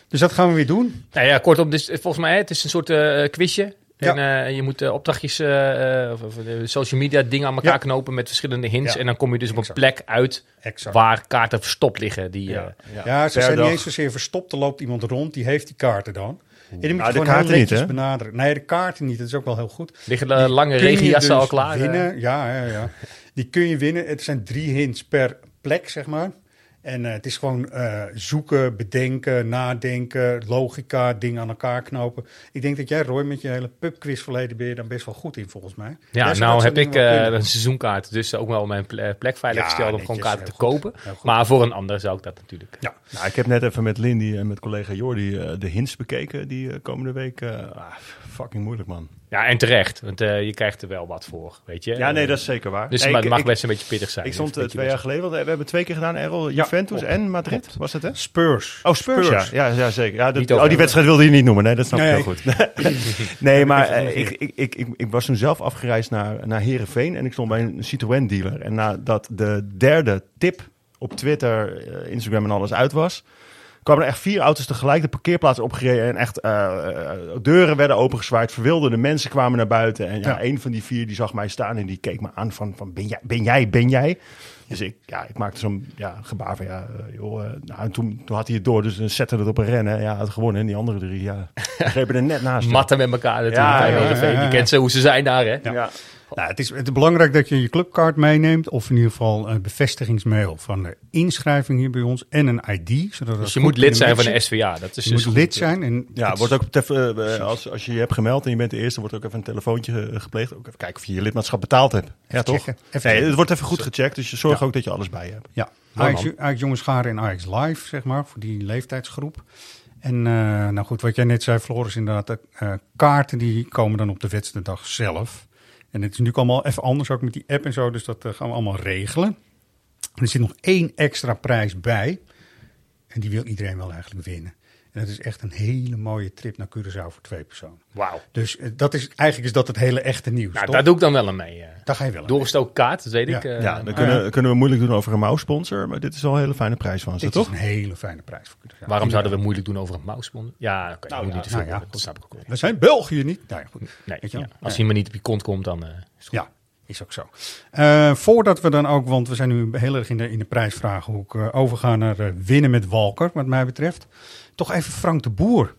Dus dat gaan we weer doen. Nou ja, kortom, dus, volgens mij het is een soort eh, quizje. Ja. En eh, je moet opdrachtjes, eh, eh, of, of, social media dingen aan elkaar Ja. knopen met verschillende hints. Ja. En dan kom je dus op een plek uit Exact. waar kaarten verstopt liggen. Die, Ja, eh, ja. ze zijn dag. niet eens zozeer verstopt. Er loopt iemand rond, die heeft die kaarten dan. En die moet Nou, je de kaarten niet, hè? benaderen. Nee, de kaarten niet. Dat is ook wel heel goed. liggen de lange regenjassen dus al klaar. Winnen. Ja, ja, ja. Die kun je winnen. Het zijn drie hints per plek, zeg maar. En eh, het is gewoon eh, zoeken, bedenken, nadenken, logica, dingen aan elkaar knopen. Ik denk dat jij, Roy, met je hele pubquiz verleden ben je daar best wel goed in, volgens mij. Ja, nou heb ik eh, een seizoenkaart, dus ook wel mijn ple- plek veilig Ja, gesteld om gewoon kaarten te goed. kopen. Maar voor een ander zou ik dat natuurlijk. Ja. Nou, ik heb net even met Lindy en met collega Jordi eh, de hints bekeken die eh, komende week. eh, ah, fucking moeilijk, man. Ja, en terecht, want eh, je krijgt er wel wat voor, weet je. Ja, nee, Eh, dat is zeker waar. Dus maar ik- het mag ik- best een beetje pittig zijn. Ik stond Dus eh, twee jaar geleden, want we hebben twee keer gedaan, Errol, Juventus en Madrid, was het hè? Spurs. Oh, Spurs, Spurs. Ja. Ja, ja, zeker. Ja, dat- oh, die wedstrijd wilde je niet noemen, nee, dat snap ik Nee. heel goed. nee, maar ik, ik, ik, ik, ik was toen zelf afgereisd naar, naar Heerenveen en ik stond bij een Citroën dealer. En nadat de derde tip op Twitter, Instagram en alles uit was, kwamen er echt vier auto's tegelijk de parkeerplaats opgereden en echt eh, eh, deuren werden opengezwaaid, verwilderde mensen kwamen naar buiten. En ja, Ja. een van die vier die zag mij staan en die keek me aan van, van ben, jij, ben jij, ben jij? Dus ik, ja, ik maakte zo'n ja, gebaar van ja, eh, joh. nou, en toen, toen had hij het door, dus dan zette het op een rennen. Ja, had gewonnen en die andere drie, ja, die grepen er net naast. Matten met elkaar natuurlijk. Ja, ja, Heerenveen. ja, ja, Je ja. kent ze hoe ze zijn daar, hè? Ja. Nou, het, is, het is belangrijk dat je je clubkaart meeneemt. Of in ieder geval een bevestigingsmail van de inschrijving hier bij ons. En een ID. Zodat Dus je moet lid zijn van de SVA. Dat is Je dus moet lid zijn. En Ja, wordt ook even, eh, als, als je je hebt gemeld en je bent de eerste, wordt ook even een telefoontje eh, gepleegd. Ook even kijken of je je lidmaatschap betaald hebt. Ja, toch? checken. Nee, het wordt even goed gecheckt, dus je zorgt Ja. ook dat je alles bij je hebt. Ja, Ajax, Jongens Garen en Ajax Live, zeg maar, voor die leeftijdsgroep. En eh, nou goed, wat jij net zei, Floris, inderdaad, de eh, kaarten die komen dan op de wedstrijddag zelf. En het is natuurlijk allemaal even anders, ook met die app en zo, dus dat eh, gaan we allemaal regelen. En er zit nog één extra prijs bij. En die wil iedereen wel eigenlijk winnen. En dat is echt een hele mooie trip naar Curaçao voor twee personen. Wauw. Dus eh, dat is, eigenlijk is dat het hele echte nieuws, Nou, toch? daar doe ik dan wel aan mee. eh. Daar ga je wel aan Doorgestoken kaart, dat weet Ja. ik. eh, ja, dan kunnen, kunnen we moeilijk doen over een mouwsponsor, maar dit is wel een hele fijne prijs van ze, Dit toch? is een hele fijne prijs voor Curaçao. Waarom Ja. zouden we moeilijk doen over een mousebond? Ja, oké. Nou ja, niet te veel nou ja, dat snap ik ook wel. We zijn België niet. Nou ja, goed. Nee, Weet je wel? Als hij maar niet op je kont komt, dan... eh, is het goed. Ja, is ook zo. Eh, voordat we dan ook, want we zijn nu heel erg in de, in de prijsvragenhoek, overgaan naar winnen met Walker, wat mij betreft. Toch even Frank de Boer.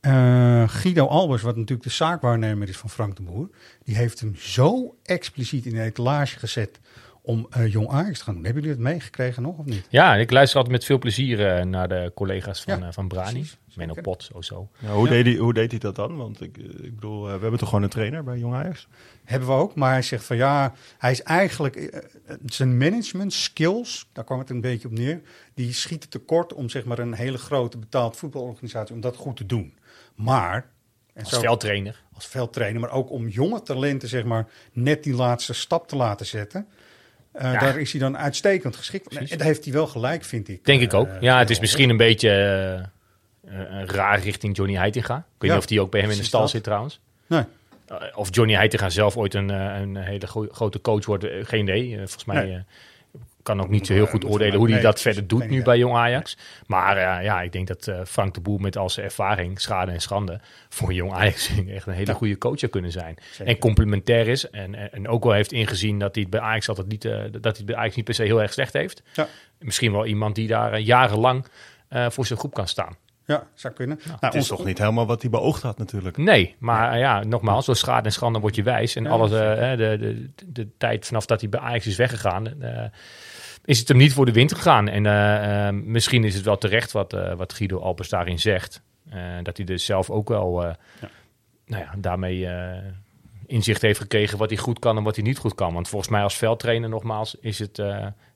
Eh, Guido Albers, wat natuurlijk de zaakwaarnemer is van Frank de Boer, die heeft hem zo expliciet in de etalage gezet om eh, Jong Ajax te gaan doen. Hebben jullie het meegekregen nog of niet? Ja, ik luister altijd met veel plezier eh, naar de collega's van, Ja, van Brani. precies. Menno. Pot, sowieso. Nou, hoe, Ja. deed hij, hoe deed hij dat dan? Want ik, ik bedoel, we hebben toch gewoon een trainer bij Jong Ajax? Hebben we ook, maar hij zegt van ja, hij is eigenlijk eh, eh, zijn management skills, daar kwam het een beetje op neer, die schieten tekort om zeg maar een hele grote betaald voetbalorganisatie om dat goed te doen. Maar en Als veldtrainer. als veldtrainer, maar ook om jonge talenten zeg maar net die laatste stap te laten zetten. Eh, Ja. Daar is hij dan uitstekend geschikt. En daar heeft hij wel gelijk, vind ik. Denk ik ook. Ja, het is misschien een beetje raar richting Johnny Heitinga. Ik weet Ja, niet of die ook bij hem in de stal zit trouwens. Nee. Eh, of Johnny Heitinga zelf ooit een, eh, een hele gro- grote coach wordt, eh, geen idee. Volgens mij Nee. kan ook niet zo heel goed oordelen hoe hij nee, dat verder doet nu bij Jong Ajax. Maar ja, ik denk dat Frank de Boer met al zijn ervaring, schade en schande, voor Jong Ajax echt een hele Ja. goede coach zou kunnen zijn. Zeker. En complementair is. En, en, ook wel heeft ingezien dat hij het bij Ajax altijd niet, dat hij het bij Ajax niet per se heel erg slecht heeft. Ja. Misschien wel iemand die daar jarenlang voor zijn groep kan staan. Ja, zou kunnen. Nou, het is toch niet helemaal wat hij beoogd had natuurlijk. Nee, maar ja, nogmaals, door schade en schande word je wijs. En Ja, alles, eh, de, de, de, de tijd vanaf dat hij bij Ajax is weggegaan, eh, is het hem niet voor de wind gegaan. En eh, misschien is het wel terecht wat, eh, wat Guido Alpers daarin zegt. Eh, dat hij dus zelf ook wel eh, Nou ja, daarmee eh, inzicht heeft gekregen wat hij goed kan en wat hij niet goed kan. Want volgens mij als veldtrainer, nogmaals, is het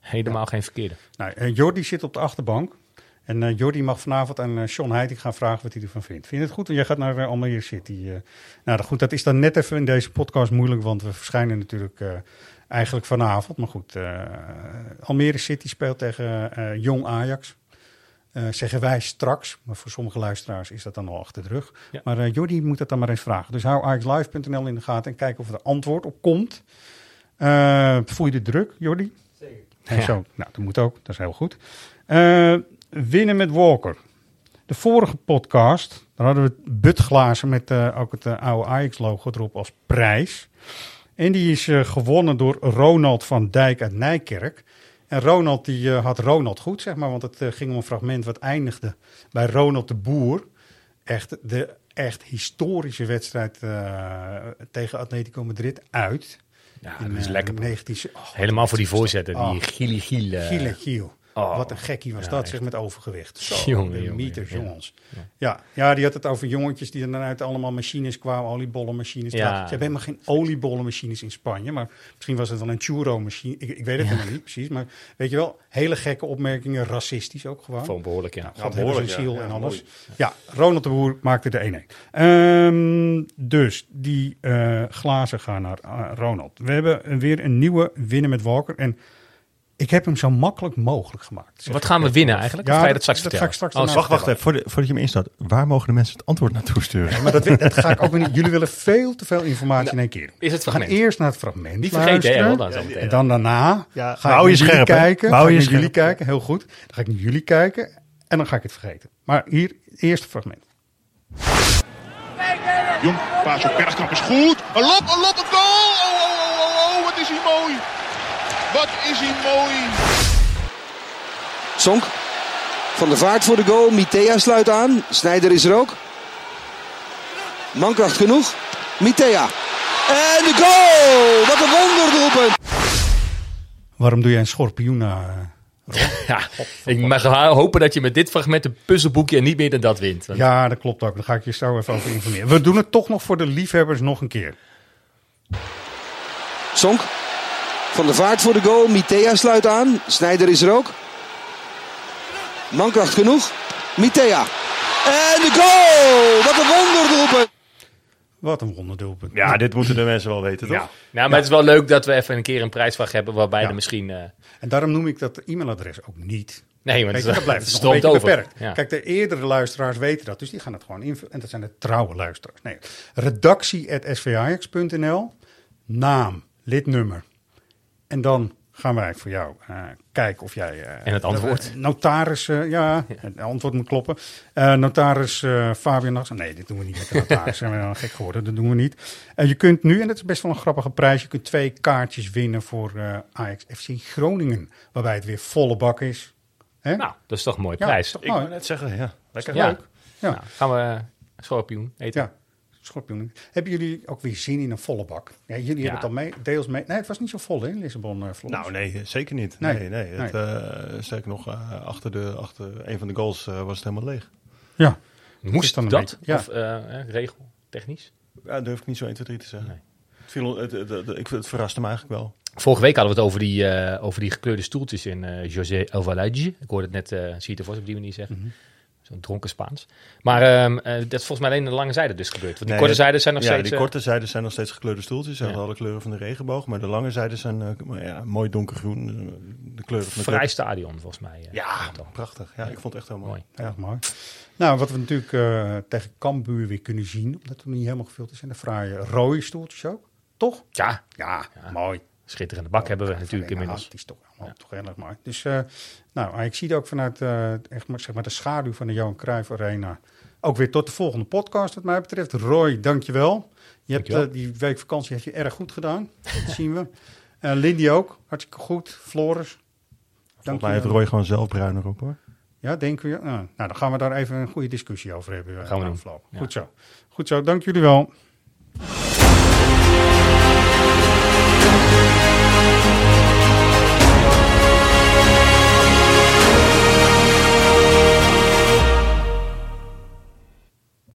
helemaal geen verkeerde. Nou, Jordi zit op de achterbank. En eh Jordi mag vanavond aan uh, Sean Heiting gaan vragen wat hij ervan vindt. Vind je het goed? Want jij gaat naar uh, Almere City. Uh, nou goed, dat is dan net even in deze podcast moeilijk. Want we verschijnen natuurlijk uh, eigenlijk vanavond. Maar goed, eh, Almere City speelt tegen eh, Jong Ajax. Eh, zeggen wij straks, maar voor sommige luisteraars is dat dan al achter de rug. Ja. Maar eh Jordi moet dat dan maar eens vragen. Dus hou ajaxlive.nl in de gaten en kijk of er antwoord op komt. Eh, voel je de druk, Jordi? Zeker. Ja. Zo, nou, dat moet ook. Dat is heel goed. Eh, winnen met Walker. De vorige podcast, daar hadden we butglazen met eh, ook het eh, oude Ajax-logo erop als prijs. En die is eh, gewonnen door Ronald van Dijk uit Nijkerk. En Ronald die had Ronald goed, zeg maar, want het ging om een fragment wat eindigde bij Ronald de Boer. Echt de echt historische wedstrijd tegen Atletico Madrid uit. Ja, dat is lekker. 19... oh, Helemaal voor die voorzetten, Oh. die Gili Giel. Giel Giel. Oh. Wat een gekkie was Ja, dat, echt. zeg, met overgewicht. Zo, Jongen, de meters, jongens. Ja. Ja, die had het over jongetjes die er dan uit allemaal machines kwamen, oliebollenmachines. Ja. Ze hebben helemaal geen oliebollenmachines in Spanje, maar misschien was het wel een churro-machine. Ik, ik weet het helemaal niet precies, maar weet je wel, hele gekke opmerkingen, racistisch ook gewoon. Gewoon behoorlijk, ja. Nou, God behoorlijk, ziel en alles. mooi. Ja, Ronald de Boer maakte de 1-1. Ehm, dus die eh, glazen gaan naar eh, Ronald. We hebben weer een nieuwe winnen met Walker. En ik heb hem zo makkelijk mogelijk gemaakt. Wat gaan we winnen eigenlijk? Of ga je dat straks ga vertellen? ik straks Oh, Wacht, wacht even. Voordat, voordat je hem instart. Waar mogen de mensen het antwoord naartoe sturen? Maar dat, dat ga ik ook weer niet. Jullie willen veel te veel informatie in één keer. Is het We gaan eerst naar het fragment Niet vergeten, hè, dan. En dan daarna Ja, ga hou ik je naar jullie kijken. Hou Ga ik je naar jullie kijken, heel goed. Dan ga ik naar jullie kijken en dan ga ik het vergeten. Maar hier, eerste fragment. Jong, paas op Bergkamp is goed. Een lop, een lop, een goal! Oh, oh, oh, oh, oh, wat is hij mooi. Wat is hij mooi. Sonk. Van de Vaart voor de goal. Mitea sluit aan. Snijder is er ook. Mankracht genoeg. Mitea. En de goal! Wat een wonderdoelpunt. Waarom doe jij een schorpioen na? eh? Ja, ik mag hopen dat je met dit fragment een puzzelboekje en niet meer dan dat wint. Want- Ja, dat klopt ook. Daar ga ik je zo even over informeren. We doen het toch nog voor de liefhebbers nog een keer. Sonk. Van de Vaart voor de goal. Mitea sluit aan. Snijder is er ook. Mankracht genoeg. Mitea. En de goal! Wat een wonderdoelpunt. Wat een wonderdoelpunt. Ja, dit moeten de mensen wel weten, toch? Ja. Nou, maar het is wel leuk dat we even een keer een prijsvraag hebben waarbij er misschien... eh, En daarom noem ik dat e-mailadres ook niet. Nee, want Kijk, het- dat blijft het nog een over. beperkt. Ja. Kijk, de eerdere luisteraars weten dat, dus die gaan het gewoon invullen. En dat zijn de trouwe luisteraars. Nee, redactie.svajax.nl, naam, lidnummer. En dan gaan wij voor jou eh, kijken of jij... eh, En het antwoord. eh, notaris, eh, ja, het antwoord moet kloppen. Eh, notaris eh Fabian Nachts. Nee, dit doen we niet met de notaris. Zijn we dan gek geworden? Dat doen we niet. En je kunt nu, en dat is best wel een grappige prijs, je kunt twee kaartjes winnen voor eh Ajax FC Groningen. Waarbij het weer volle bak is. Hè? Nou, dat is toch een mooie Ja, prijs. toch Ik mooi. wou net zeggen, ja. Lekker. Ja. Leuk. Ja. Nou, gaan we uh, schorpioen eten. Ja, schorpioen. Hebben jullie ook weer zin in een volle bak? Ja, jullie Ja. hebben het al mee, deels mee. Nee, het was niet zo vol hè, in Lissabon, eh. Nou, nee, zeker niet. Nee. Nee, nee. Het, eh, sterker nog, eh, achter, de, achter een van de goals eh, was het helemaal leeg. Ja. Moest dan dat? ja. Of uh, eh, regel, technisch? Ja, durf ik niet zo 1, 2, 3 te zeggen. Het, viel, het, het, het- ik, het verraste me eigenlijk wel. Vorige week hadden we het over die, eh, over die gekleurde stoeltjes in eh José Alvalade. Ik hoorde het net, eh zie je het ervoor op die manier zeggen. Mhm. Dronken Spaans. Maar ehm, eh, dat is volgens mij alleen de lange zijde dus gebeurd. Want die Nee, korte zijden zijn nog ja, steeds... die eh, korte zijden zijn nog steeds gekleurde stoeltjes. Ze Ja. hebben alle kleuren van de regenboog. Maar de lange zijden zijn eh, maar ja, mooi donkergroen. De kleuren van de vrij club. stadion volgens mij. Ja, prachtig. Ja, ik vond het echt heel mooi. Mooi. Ja. Mooi. Nou, wat we natuurlijk eh, tegen Cambuur weer kunnen zien, omdat het nog niet helemaal gevuld is, zijn de fraaie rode stoeltjes ook. Toch? Ja, Ja, mooi. Schitterende bak hebben we natuurlijk inmiddels. Die is toch, allemaal toch heel erg mooi. Dus, eh, nou, ik zie het ook vanuit eh, echt, maar, zeg maar, de schaduw van de Johan Cruijff Arena. Ook weer tot de volgende podcast, wat mij betreft. Roy, dankjewel. Je hebt Dankjewel. eh, die week vakantie heb je erg goed gedaan. Dat zien we. Eh, Lindy ook, hartstikke goed. Floris. Volgens mij heeft Roy gewoon zelf bruiner op hoor. Ja, denken we. Nou, nou, dan gaan we daar even een goede discussie over hebben. Gaan we afloop. Ja. Goed zo. Goed zo, dank jullie wel.